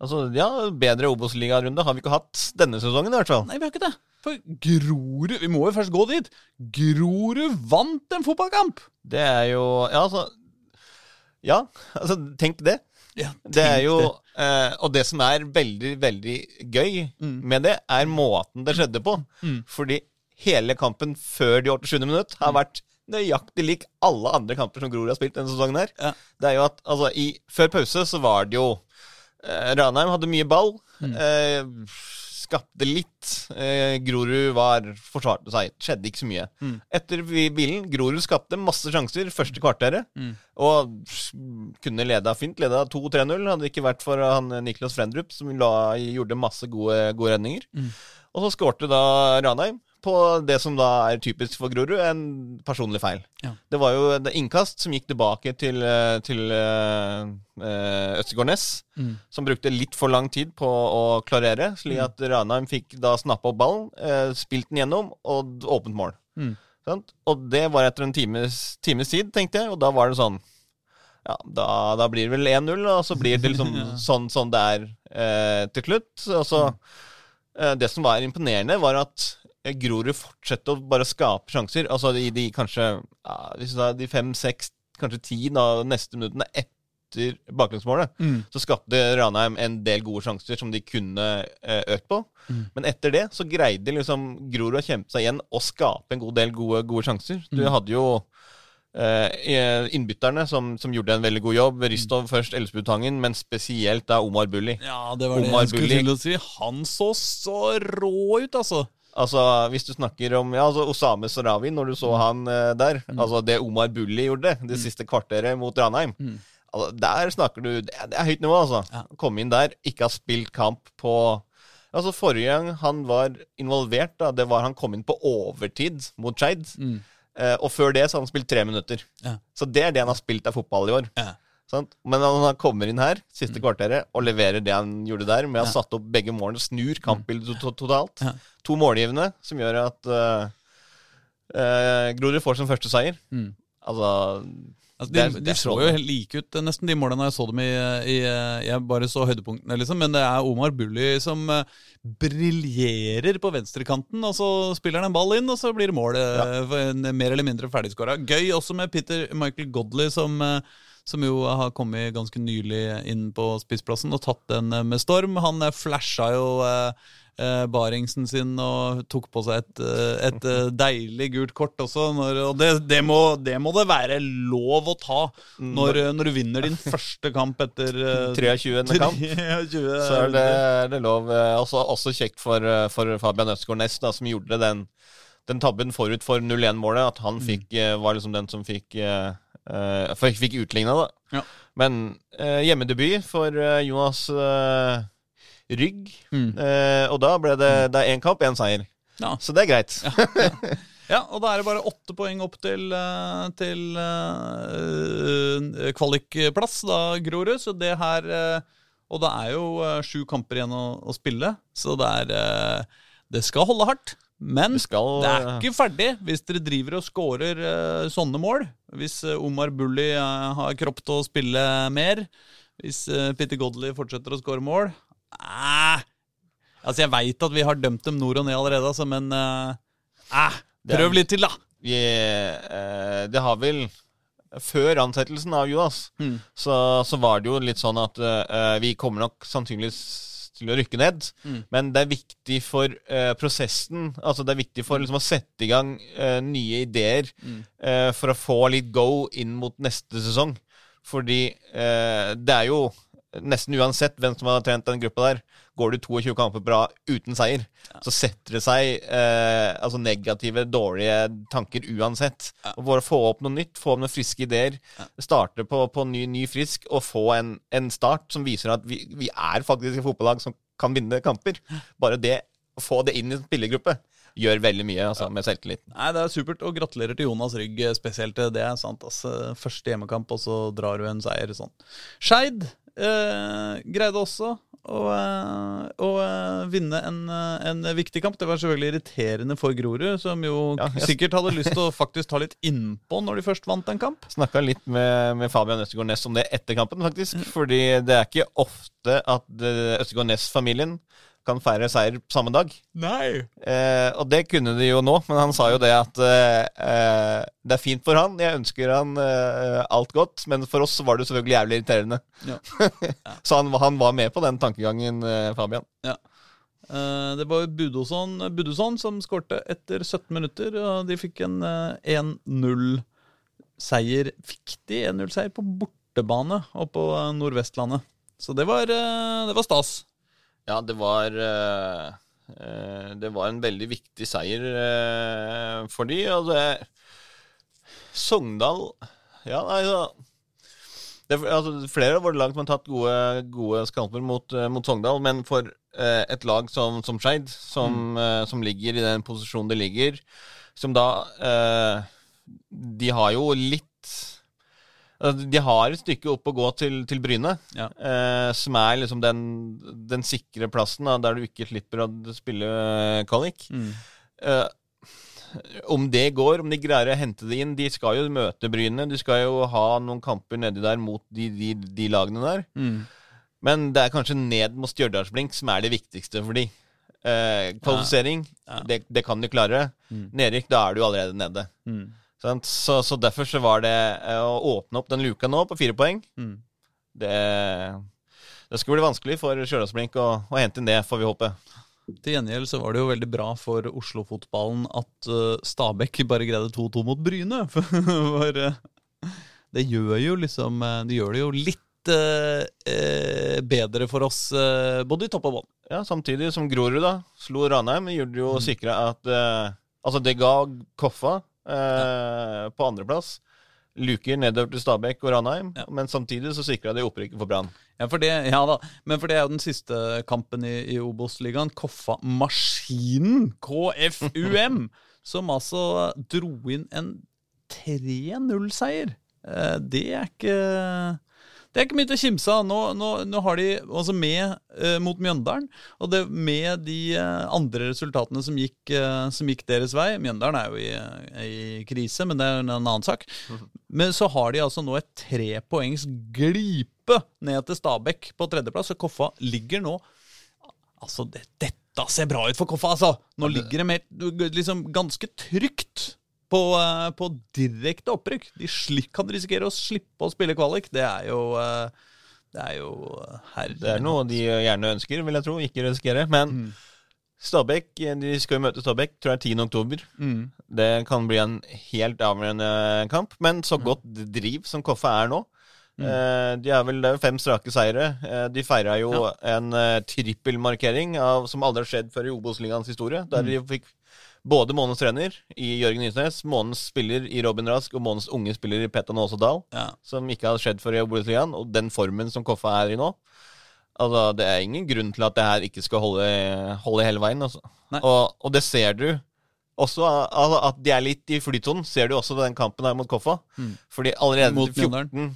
Altså, ja, Bedre Obos-ligarunde har vi ikke hatt denne sesongen, i hvert fall. Nei, vi har ikke det. For Grorud Vi må jo først gå dit. Grorud vant en fotballkamp! Det er jo Ja, altså Ja, altså, tenk det. Ja, Det er jo det. eh, Og det som er veldig, veldig gøy Mm. med det, er måten det skjedde på. Mm. Fordi hele kampen før de 87. minutt har vært nøyaktig lik alle andre kamper som Grorud har spilt denne sesongen her. Ja. Det er jo at altså, i, Før pause så var det jo eh, Ranheim hadde mye ball. Mm. Eh, skapte litt. Eh, Grorud var forsvarte seg. Skjedde ikke så mye. Mm. Etter bilen Grorud skapte masse sjanser første kvarteret. Mm. Og kunne leda fint. Leda 2-3-0. Hadde det ikke vært for han Niklas Frendrup, som la, gjorde masse gode, gode redninger. Mm. Og så skårte da Ranheim på det som da er typisk for Grorud, en personlig feil. Ja. Det var jo et innkast som gikk tilbake til, eh, til uh, Østegård Næss, Mm. som brukte litt for lang tid på å klarere, slik at Ranheim fikk da snappa opp ballen, eh, spilt den gjennom og åpent mål. Mm. Og det var etter en times, times tid, tenkte jeg, og da var det sånn Ja, da, da blir det vel 1-0, og så blir det liksom Ja. sånn, sånn det er eh, til slutt. Og så mm. Det som var imponerende, var at eh, Grorud fortsette å bare skape sjanser. Altså i de kanskje ja, de fem-seks, kanskje ti da, neste minuttene etter baklengsmålet, Mm. så skapte Ranheim en del gode sjanser som de kunne eh, økt på. Mm. Men etter det så greide liksom Grorud å kjempe seg igjen og skape en god del gode, gode sjanser. Du Mm. hadde jo eh, innbytterne som, som gjorde en veldig god jobb. Ristov først, Elsbutangen, men spesielt da Omar Bulli. Ja, det var det jeg skulle Bulli. til å si. Han så så rå ut, altså. Altså, Hvis du snakker om ja, altså Osame Sarawi, når du så han uh, der Altså, det Omar Bulli gjorde det siste kvarteret mot Ranheim Mm. altså, Der snakker du Det er, det er høyt nivå, altså. Ja. Komme inn der, ikke ha spilt kamp på Altså, Forrige gang han var involvert, da, det var han kom inn på overtid mot Skeid. Mm. Uh, og før det så har han spilt tre minutter. Ja. Så det er det han har spilt av fotball i år. Ja. Sant? Men han kommer inn her, siste kvarteret, og leverer det han gjorde der, med å ha Mm. Ja. satt opp begge målene, snur kampbildet to totalt. Ja. To målgivende, som gjør at uh, Grorud får sin første seier. Mm. Altså Altså, de er- de så jo helt like ut, eh, nesten de målene jeg så dem i, i Jeg bare så høydepunktene, liksom. Men det er Omar Bulli som uh, briljerer på venstrekanten, og så spiller han en ball inn, og så blir det mål. Ja. mer eller mindre ferdigskåra. Gøy også med Peter Michael Godley, som, eh, som jo har kommet ganske nylig inn på spissplassen og tatt den eh, med storm. Han eh, flasha jo eh, eh, Baringsen sin og tok på seg et, et deilig gult kort også. Når, og det, det, må, det må det være lov å ta når, eh, når du vinner din første kamp etter eh, 23. kamp. 23, Så er det, det lov. Også, også kjekt for, for Fabian Østgaard Næss, som gjorde den, den tabben forut for 0-1-målet. At han fikk, eh, var liksom den som fikk eh, jeg fikk, utligna, da. Ja. Men eh, hjemmedebut for eh, Jonas Rygg. Mm. Og da ble det, det er én kamp, én seier. Ja. Så det er greit. Ja, og da er det bare åtte poeng opp til, til uh, kvalikplass, da, Grorud. Så det her uh, Og det er jo uh, sju kamper igjen å, å spille, så det er Det skal holde hardt. Men Det skal- det er ikke ferdig hvis dere driver og scorer uh, sånne mål. Hvis uh, Omar Bulli uh, har kropp til å spille mer. Hvis Peter Godley fortsetter å score mål. Eh, altså, jeg veit at vi har dømt dem nord og ned allerede, altså, men eh, eh, prøv litt til, da. Vi, eh, det har vel Før ansettelsen av Jonas, Mm. så, så var det jo litt sånn at eh, vi kommer nok sannsynligvis til å rykke ned. Mm. Men det er viktig for uh, prosessen. Altså det er viktig for liksom, å sette i gang uh, nye ideer Mm. uh, for å få litt go inn mot neste sesong. Fordi det er jo nesten uansett hvem som har trent den gruppa der, går du 22 kamper bra uten seier, så setter det seg eh, altså negative, dårlige tanker uansett. Og bare få opp noe nytt, få opp noen friske ideer, starte på, på ny, ny frisk og få en, en start som viser at vi, vi er faktisk et fotballag som kan vinne kamper. Bare det, å få det inn i en spillergruppe. gjør veldig mye altså, med selvtilliten. Nei, Det er supert, og gratulerer til Jonas Rygg eh, spesielt. Det er sant. altså. Første hjemmekamp, og så drar du en seier sånn. Skeid eh, greide også å, eh, å eh, vinne en, en viktig kamp. Det var selvfølgelig irriterende for Grorud, som jo Ja, jeg- sikkert hadde lyst til å faktisk ta litt innpå når de først vant en kamp. Snakka litt med, med Fabian Østegård Næss om det etter kampen, faktisk. Fordi det er ikke ofte at Østegård Næss-familien kan feire seier samme dag. Nei! Eh, og det kunne de jo nå, men han sa jo det at eh, eh, det er fint for han. Jeg ønsker han eh, alt godt, men for oss var det selvfølgelig jævlig irriterende. Ja. Så han, han var med på den tankegangen, eh, Fabian. Eh, Det var Budoson Budosson, Budosson som skårte etter 17 minutter, og de fikk en eh, 1-0-seier. Fikk de 1-0-seier på bortebane Og på Nordvestlandet. Så det var, det var stas. Ja, det var eh, eh, Det var en veldig viktig seier eh, for de, og det Sogndal Ja, nei, altså, det, altså Flere av våre lag som har tatt gode, gode skalper mot, mot Sogndal, men for eh, et lag som, som Skeid, som, eh, som ligger i den posisjonen det ligger, som da eh, De har jo litt De har et stykke opp å gå til, til Bryne, Ja. eh, som er liksom den, den sikre plassen, da, der du ikke slipper å spille eh, Mm. Eh, om det går, om de greier å hente det inn De skal jo møte Bryne. De skal jo ha noen kamper nedi der mot de, de, de lagene der. Mm. Men det er kanskje ned mot Stjørdalsblink som er det viktigste for de. Eh, kvalifisering, Ja. Det, det kan de klare. Mm. Nedrykk, da er du allerede nede. Mm. Så, så derfor så var det eh, å åpne opp den luka nå på fire poeng Mm. Det, det skulle bli vanskelig for Stjørdalsblink å, å hente inn det, får vi håpe. Til gjengjeld så var det jo veldig bra for Oslo-fotballen at uh, Stabæk bare greide 2-2 mot Bryne. For uh, det gjør jo liksom Det gjør det jo litt uh, bedre for oss, uh, både i topp og bånn. Ja, Samtidig som Grorud da slo Ranheim, gjorde jo Mm. sikra at eh, Altså, det ga Koffa eh, på andreplass. Luker nedover til Stabæk og Ranheim, Ja. men samtidig så sikra de opprykket for Brann. Ja, for det, ja da, men for det er jo den siste kampen i, i Obos-ligaen. Koffa-maskinen, KFUM, som altså dro inn en 3-0-seier. Eh, det er ikke det er ikke mye til å kimse av. Nå, nå, nå har de altså med eh, mot Mjøndalen, og det med de eh, andre resultatene som gikk, eh, som gikk deres vei Mjøndalen er jo i, i krise, men det er en annen sak. Men så har de altså nå et trepoengs glipe ned til Stabæk på tredjeplass, og Koffa ligger nå Altså, det, dette ser bra ut for Koffa, altså! Nå ligger de liksom ganske trygt på, eh, på direkte opprykk. De kan risikere å slippe å spille kvalik. Det er jo eh, Det er jo eh, herre Det er noe de gjerne ønsker, vil jeg tro. Ikke risikere. Men Mm. Stabæk, de skal jo møte Stabæk, tror jeg 10. oktober. Mm. Det kan bli en helt avgjørende kamp. Men så godt driv som Koffa er nå Mm. De er vel det er fem strake seire. De feira jo Ja. en trippelmarkering av, som aldri har skjedd før i Obos-ligaens historie. Der de fikk både månedens trener i Jørgen Nysnes, månedens spiller i Robin Rask og månedens unge spiller i Petter Nåse Dahl. Ja. Som ikke har skjedd før i Obos-ligaen. Og den formen som Koffa er i nå. Altså, Det er ingen grunn til at det her ikke skal holde, holde hele veien. Altså. Og, og det ser du også, altså, at de er litt i flytonen, ser du også den kampen her mot Koffa. Mm. Fordi allerede Mot 14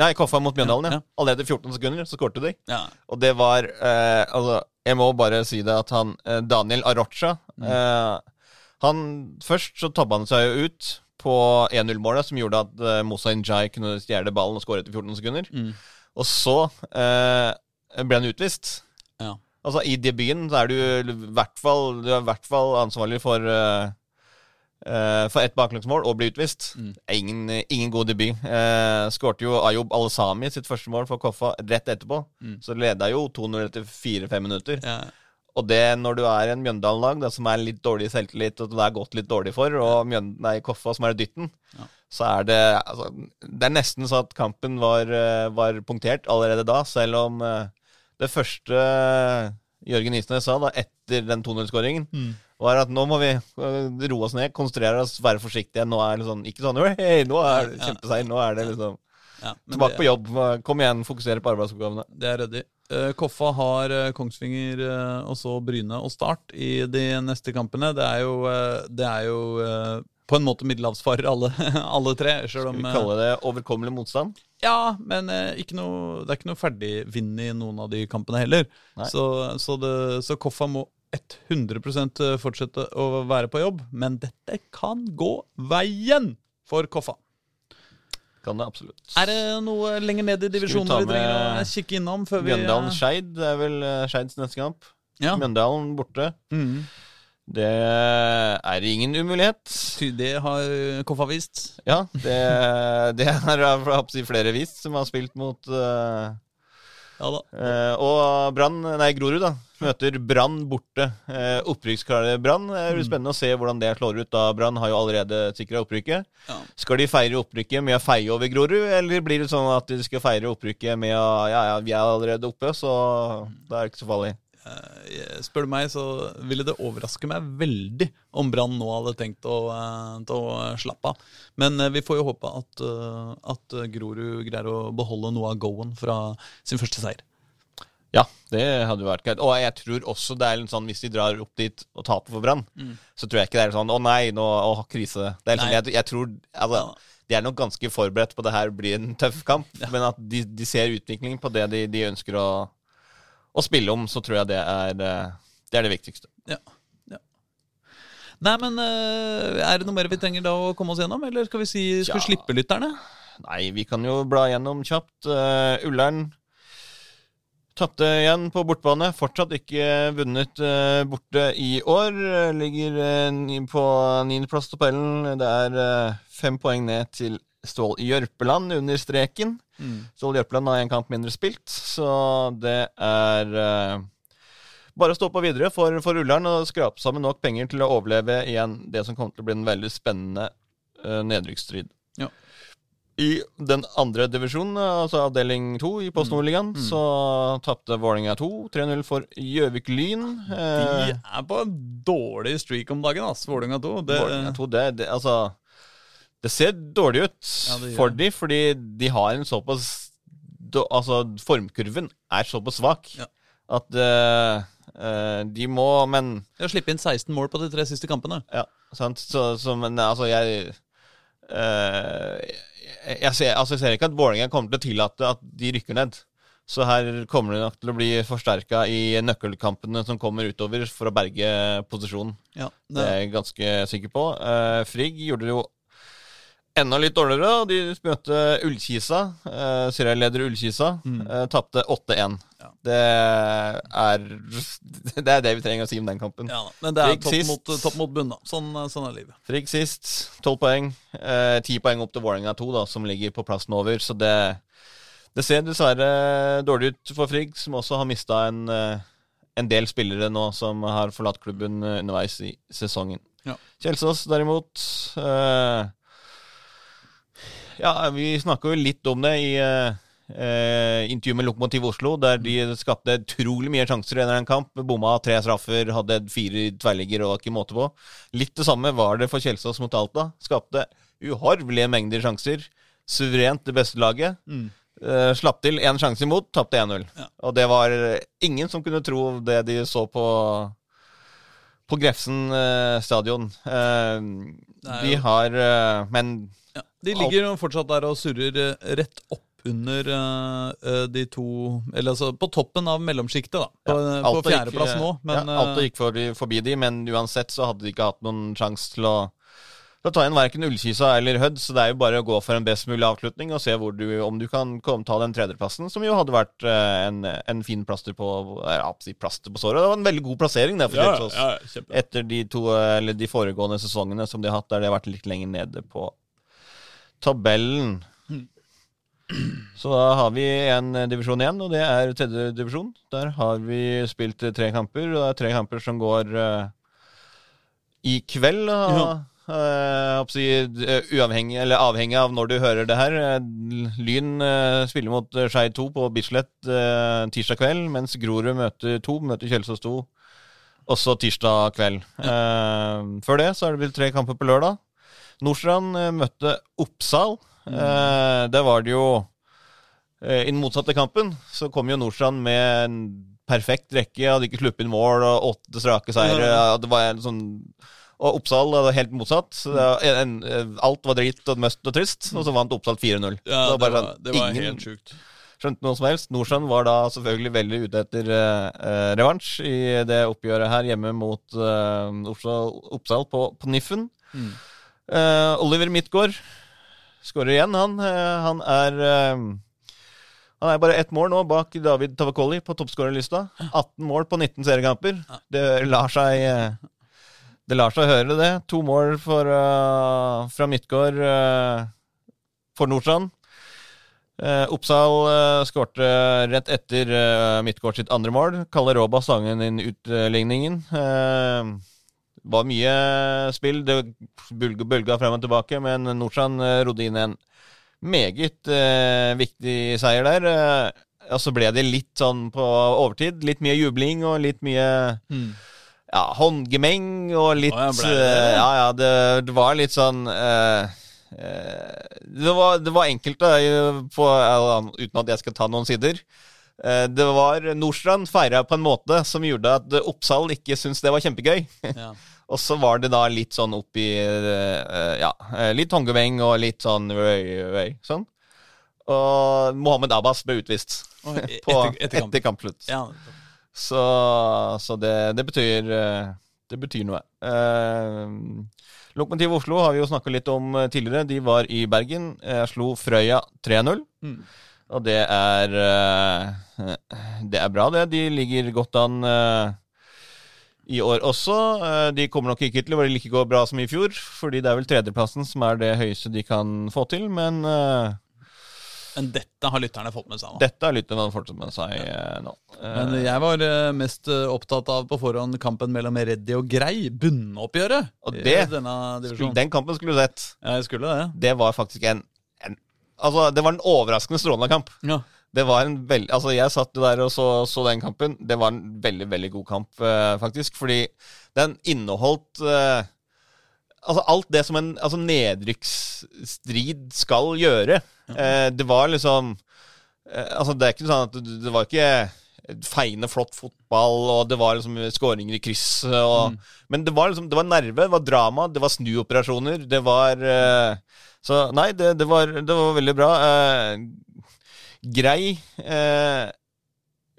Nei, Koffa mot Mjøndalen, ja. Ja. Allerede 14 sekunder så skårte de. Ja. Og det var eh, Altså, jeg må bare si det at han eh, Daniel Arocha eh, Han Først så tabba han seg jo ut på 1-0-målet, som gjorde at uh, Moussa Njay kunne stjele ballen og skåre etter 14 sekunder. Mm. Og så uh, ble han utvist. Ja. Altså, i debuten så er du i hvert fall Du er i hvert fall ansvarlig for uh, Uh, for ett baklengsmål og bli utvist. Mm. Ingen, ingen god debut. Uh, Skårte jo Ayub Al-Sami sitt første mål for Koffa rett etterpå. Mm. Så leda jo 2-0 etter 4-5 minutter. Ja. Og det når du er en Mjøndalen-lag da, som er litt dårlig i selvtillit, og det er gått litt dårlig for, og Mjønd nei, Koffa som er dytten, Ja. så er det altså, Det er nesten så at kampen var, eh, var punktert allerede da, selv om eh, det første Jørgen Isnes sa da etter den 2-0-skåringen, Mm. var at nå må vi eh, roe oss ned, konsentrere oss, være forsiktige. Nå er det liksom, ikke sånn hey, nå er det kjempeseier, nå er det liksom Ja, tilbake det- på jobb. Kom igjen, fokusere på arbeidsoppgavene. Det er ryddig. Eh, Koffa har eh, Kongsvinger eh, og så Bryne og Start i de neste kampene. Det er jo, det er jo på en måte middelhavsfarer alle, alle tre. Skal vi kalle det overkommelig motstand? Ja, men ikke noe, det er ikke noe ferdigvinn i noen av de kampene heller. Så, så, det, så Koffa må 100% fortsette å være på jobb. Men dette kan gå veien for Koffa. Kan det absolutt. Er det noe lenger ned i divisjonen vi, vi trenger å kikke innom? før vi... Mjøndalen-Skeid det er vel eh, Skeids neste kamp. Ja. Mjøndalen borte. Mm. Det er ingen umulighet. Det har Koffa vist. Ja, det, det er flere vist som har spilt mot eh, Ja da. eh, Og Brann, nei Grorud, da. Møter Brann borte. Eh, Opprykksklare Brann. Det Mm. blir spennende å se hvordan det slår ut. da Brann har jo allerede sikra opprykket. Ja. Skal de feire opprykket med å feie over Grorud, eller blir det sånn at de skal feire opprykket med å Ja, ja, vi er allerede oppe, så da er det ikke så farlig. Eh, Spør du meg, så ville det overraske meg veldig om Brann nå hadde tenkt å, eh, å slappe av. Men eh, vi får jo håpe at, at Grorud greier å beholde noe av go-en fra sin første seier. Ja, det hadde jo vært greit. Og jeg tror også det er litt sånn hvis de drar opp dit og taper for Brann, så tror jeg ikke det er sånn å nei, nå å, krise. Det er sånn, jeg, jeg tror altså, De er nok ganske forberedt på det her blir en tøff kamp, men at de, de ser utviklingen på det de, de ønsker å, å spille om, så tror jeg det er eh, det, er det viktigste. Ja. ja. Nei, men eh, er det noe mer vi trenger da å komme oss gjennom, eller skal vi si skal Ja. slippe lytterne? Nei, vi kan jo bla gjennom kjapt. Uh, Ullern tapte igjen på bortebane. Fortsatt ikke vunnet uh, borte i år. Ligger uh, på niendeplass på tabellen. Det er uh, fem poeng ned til Stål Jørpeland under streken. Stål Jørpeland har en kamp mindre spilt, så det er eh, bare å stå på videre for, for Ullern og skrape sammen nok penger til å overleve igjen det som kommer til å bli en veldig spennende uh, nedrykksstrid. Ja. I den andre divisjonen, altså avdeling to i Post Nordligaen, så tapte Vålerenga 2 3-0 for Gjøvik Lyn. De Eh, er på en dårlig streak om dagen, ass, Vålerenga 2. Det, Vålerenga 2, det, det, altså, det ser dårlig ut Ja, for de, fordi de har en såpass Altså, formkurven er såpass svak Ja. at uh, uh, de må Men De har sluppet inn 16 mål på de tre siste kampene. Ja, sant. Så, så men altså, jeg uh, jeg, ser, altså, jeg ser ikke at Vålerenga kommer til å tillate at de rykker ned. Så her kommer det nok til å bli forsterka i nøkkelkampene som kommer utover for å berge posisjonen. Ja, Det er jeg ganske sikker på. Uh, Frigg gjorde det jo enda litt dårligere. og De møtte Ullkisa, uh, serieleder Ullkisa. Mm. Uh, Tapte 8-1. Ja. Det er Det er det vi trenger å si om den kampen. Ja. Men det er topp mot, topp mot bunn, da. Sånn, sånn er livet. Frigg sist, tolv poeng. Eh, Ti poeng opp til Vålerenga 2, da, som ligger på plassen over. Så det, det ser dessverre dårlig ut for Frigg, som også har mista en, eh, en del spillere nå som har forlatt klubben eh, underveis i sesongen. Ja. Kjelsås derimot eh, Ja, vi snakka jo litt om det i eh, intervjuet med Lokomotiv Oslo, der de skapte utrolig mye sjanser i en kamp. Bomma tre straffer, hadde fire tverrligger og var ikke måte på. Litt det samme var det for Kjelsås mot Alta. Skapte uhorvelige mengder sjanser. Suverent det beste laget. Eh, slapp til én sjanse imot, tapte 1-0. Ja. Og det var ingen som kunne tro det de så på på Grefsen eh, stadion. Eh, er de har eh, Men. De ligger jo fortsatt der og surrer rett rett oppunder uh, de to Eller altså på toppen av mellomsjiktet, da. På, Ja, på fjerdeplass nå. eh, Men ja, Alta eh, gikk for, forbi de, men uansett så hadde de ikke hatt noen sjanse til å, da tar ta inn verken Ullkisa eller Hødd. Så det er jo bare å gå for en best mulig avslutning og se hvor du, om du kan komme, ta den tredjeplassen, som jo hadde vært eh, en, en fin plaster på eh, ja, plaster på såret. Det var en veldig god plassering der for ja, ja. Etter de to, eh, eller de foregående sesongene som de har hatt, der de har vært litt lenger nede på tabellen. Så da har vi en eh, divisjon igjen, og det er tredje divisjon. Der har vi spilt eh, tre kamper, og det er tre kamper som går uh, i kveld. Og, Ja. å si, uh, uavhengig, eller avhengig av når du hører det her. Lyn spiller mot uh, Skeid 2 på Bislett tirsdag kveld, mens Grorud møter 2, møter Kjelsås 2 også tirsdag kveld. Eh, før det så er det blitt tre kamper på lørdag. Nordstrand eh, møtte Oppsal. Eh, der var det jo Eh, I den motsatte kampen så kom jo Nordstrand med en perfekt rekke, hadde ikke sluppet inn mål og åtte strake seire. Ja, Det var en sånn og Oppsal var helt motsatt. Var en, en, alt var dritt og møst og trist, og så vant Oppsal 4-0. Ja, det var, sånn, det var helt sjukt. skjønte noe som helst. Nordstrand var da selvfølgelig veldig ute etter eh, revansj i det oppgjøret her hjemme mot uh, Oppsal, Oppsal på, på Niffen. Mm. Eh, Oliver Midtgaard skårer igjen, han. Uh, han er uh, han er bare ett mål nå bak David Tavakoli på toppskårerlista. 18 mål på 19 seriekamper. Det lar seg Det lar seg høre, det. To mål for, fra Midtgaard for Nordstrand. Oppsal uh, skårte rett etter uh, Midtgaard sitt andre mål. Kalle Råba sangen inn utligningen. Eh, var mye spill. Det bølga, frem og tilbake, men Nordstrand uh, rodde inn en meget eh, viktig seier der. Eh, og så ble det litt sånn på overtid. Litt mye jubling og litt mye Mm. ja, håndgemeng og litt Å, ble eh, Ja, ja, det, det var litt sånn eh, eh, det, var, det var enkelt, da, på, uten at jeg skal ta noen sider. Eh, det var Nordstrand feira på en måte som gjorde at Oppsal ikke syntes det var kjempegøy. Ja. Og så var det da litt sånn oppi eh, Ja, eh, litt håndgemeng og litt sånn sånn. Og Mohammed Abbas ble utvist på, etter- etter etter kampslutt. Ja. Så, så det, det betyr Det betyr noe. Eh, Lokomotiv Oslo har vi jo snakka litt om tidligere. De var i Bergen. Jeg slo Frøya 3-0. Mm. Og det er eh, Det er bra, det. De ligger godt an eh, i år også. Eh, de kommer nok ikke til å være like bra som i fjor, fordi det er vel tredjeplassen som er det høyeste de kan få til. Men Men dette har lytterne fått med seg nå. dette har lytterne fått med seg ja. nå. Men jeg var mest opptatt av på forhånd kampen mellom Reddy og Grei. Bunnoppgjøret. Og det denne skulle, den kampen skulle du sett. Ja, jeg skulle det. Det var faktisk en Altså, det var en overraskende strålende kamp. Ja. Det var en veldig Altså, jeg satt der og så, så den kampen. Det var en veldig, veldig god kamp, eh, faktisk. Fordi den inneholdt eh, Altså alt det som en altså, nedrykksstrid skal gjøre. Eh, det var liksom eh, Altså, det er ikke sånn at det, var ikke feiende, flott fotball, og det var liksom skåringer i kryss. Og, Men det var liksom Det var nerve, det var drama, det var snuoperasjoner, det var eh, Så nei, det, det, var, det var veldig bra. Eh, grei. Eh,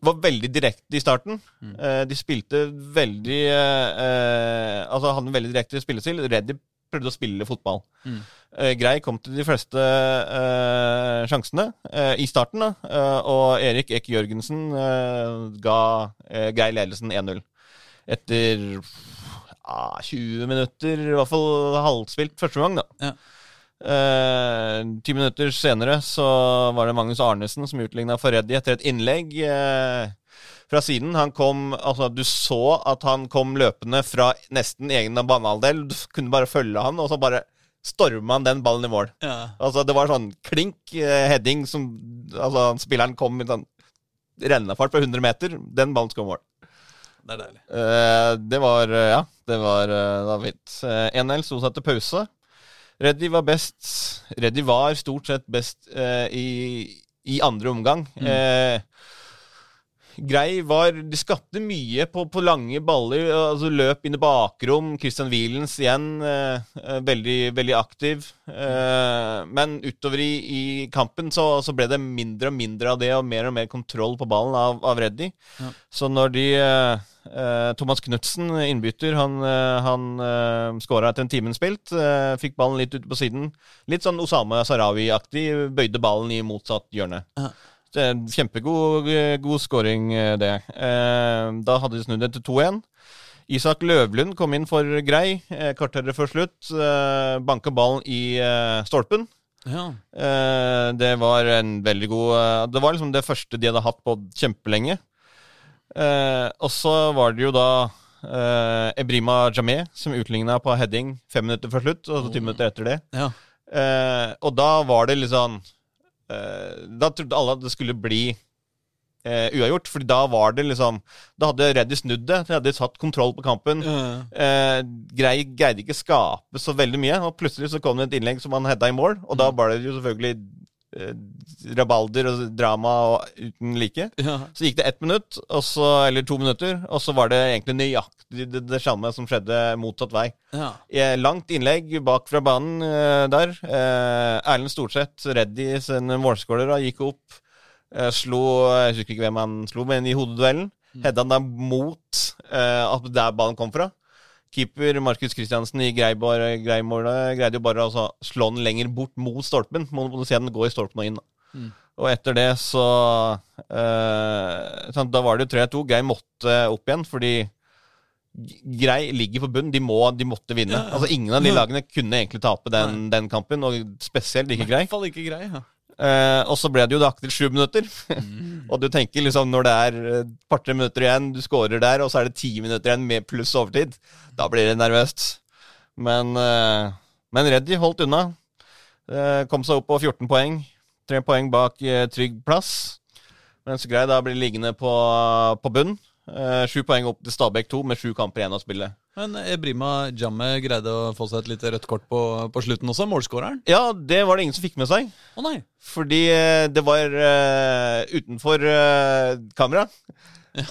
var veldig direkte i starten. Eh, de spilte veldig eh, eh, Altså hadde en veldig direkte spillestil. Reddy prøvde å spille fotball. Mm. Eh, grei kom til de fleste eh, sjansene i starten, da. Og Erik Ek Jørgensen ga Grei ledelsen 1-0. Etter ah, 20 minutter, i hvert fall halvspilt første gang, da. Ja. Eh, Ti minutter senere så var det Magnus Arnesen som utligna for Reddy etter et innlegg eh, fra siden. Han kom, altså Du så at han kom løpende fra nesten egen banehalvdel. Du kunne bare følge han, og så bare storma han den ballen i mål. Ja. Altså Det var sånn klink eh, heading som Altså Spilleren kom i sånn rennefart på 100 meter. Den ballen skal i mål. Det er deilig. Eh, det var eh, Ja, det var, det var fint. Eh, 1-1 sto seg til pause. Reddy var best Reddy var stort sett best eh, i, i andre omgang. Eh, Grei var De skapte mye på, på lange baller. altså Løp inn i bakrom. Christian Wielens igjen eh, eh, veldig, veldig aktiv. Eh, men utover i, i kampen så, så ble det mindre og mindre av det, og mer og mer kontroll på ballen av, av Reddy. Ja. Så når de eh, Thomas Knutsen, innbytter, han, eh, han eh, skåra etter en time spilt. Eh, fikk ballen litt ute på siden. Litt sånn Osama Sarawi-aktig. Bøyde ballen i motsatt hjørne. Ja. Kjempegod eh, god scoring, eh, det. Eh, da hadde de snudd det til 2-1. Isak Løvlund kom inn for Grei. Eh, Kvarteret før slutt. Eh, Banka ballen i eh, stolpen. Ja. Eh, det var en veldig god eh, Det var liksom det første de hadde hatt på kjempelenge. Eh, og så var det jo da eh, Ebrima Jameh som utligna på heading fem minutter før slutt, og så ti minutter etter det. ja. Eh, og da var det litt sånn eh, Da trodde alle at det skulle bli eh, uavgjort, Fordi da var det liksom Da hadde Reddy snudd det. De hadde tatt kontroll på kampen. Eh, grei, greide ikke skape så veldig mye, og plutselig så kom det et innlegg som han hedda i mål, og da var det jo selvfølgelig rabalder og drama og uten like. Ja. Så gikk det ett minutt, så, eller to minutter, og så var det egentlig nøyaktig det, det samme som skjedde motsatt vei. Ja. Eh, Langt innlegg bak fra banen eh, der. Eh, Erlend Storseth, i sin målskåler, gikk opp. Eh, slo Jeg husker ikke hvem han slo, men i hodeduellen. Hedda han da mot eh, at der ballen kom fra. Keeper Markus Kristiansen i Greimålet greide jo bare å altså, slå den lenger bort mot stolpen. Må du se den gå i stolpen og inn. Mm. Og etter det så eh, Da var det jo 3-2. Grei måtte opp igjen, fordi Grei ligger på bunn. De, må, de måtte vinne. Altså Ingen av de lagene kunne egentlig tape den, den kampen, og spesielt ikke Grei. I hvert fall ikke grei. Ja. Eh, og så ble det jo lagt til sju minutter. Mm. og du tenker liksom når det er et par-tre minutter igjen, du scorer der, og så er det ti minutter igjen med pluss overtid, da blir det nervøst. Men, uh, men Reddy holdt unna. Uh, kom seg opp på 14 poeng. Tre poeng bak eh, trygg plass. Mens Grei da blir liggende på, på bunn. Eh, Sju poeng opp til Stabæk 2 med sju kamper igjen å spille. Men Ebrima Jamme greide å få seg et lite rødt kort på, på slutten også, målskåreren. Ja, det var det ingen som fikk med seg. Å nei! Fordi eh, det var uh, utenfor uh, kamera.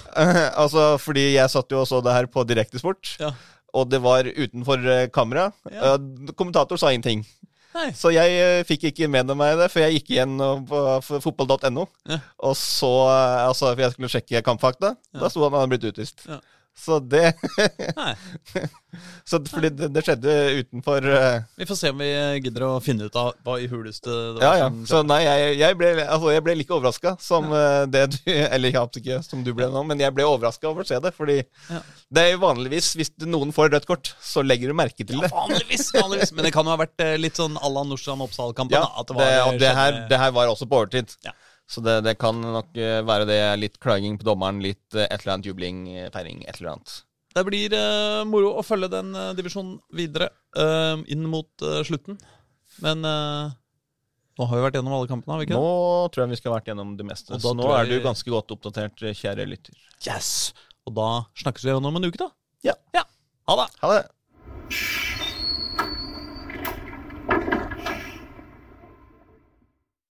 altså, fordi jeg satt jo og så det her på Direktesport, Ja. og det var utenfor eh, kamera. Ja. Eh, kommentator sa ingenting. Nei. Så jeg uh, fikk ikke med meg det, for jeg gikk igjen på fotball.no. Ja. Og så, eh, altså, for jeg skulle sjekke kampfakta, da sto han han hadde blitt utvist. Ja. Så det så Fordi det, det skjedde utenfor uh... Vi får se om vi gidder å finne ut av hva i huleste det var Ja, ja. Så nei, jeg, jeg, ble, altså, jeg ble like overraska som eh, det du Eller ja, ikke som du ble nå, men jeg ble overraska over å se det. Fordi Ja. det er jo vanligvis, hvis noen får rødt kort, så legger du merke til Ja, det. vanligvis, vanligvis. Men det kan jo ha vært eh, litt sånn à la Nordstrand Oppsal-kampen. Ja, det, det, det her, det her var også på overtid. Ja. Så det, det kan nok eh, være det. Litt klaging på dommeren, litt eh, et eller annet jubling, eh, feiring, et eller annet. Det blir uh, moro å følge den uh, divisjonen videre uh, inn mot slutten. Men nå har vi vært gjennom alle kampene, har vi ikke Nå tror jeg vi skal ha vært gjennom det meste. Så nå jeg... er du ganske godt oppdatert, kjære lytter. Yes! Og da snakkes vi igjen om en uke, da. Ja. ja. Ha det! Ha det!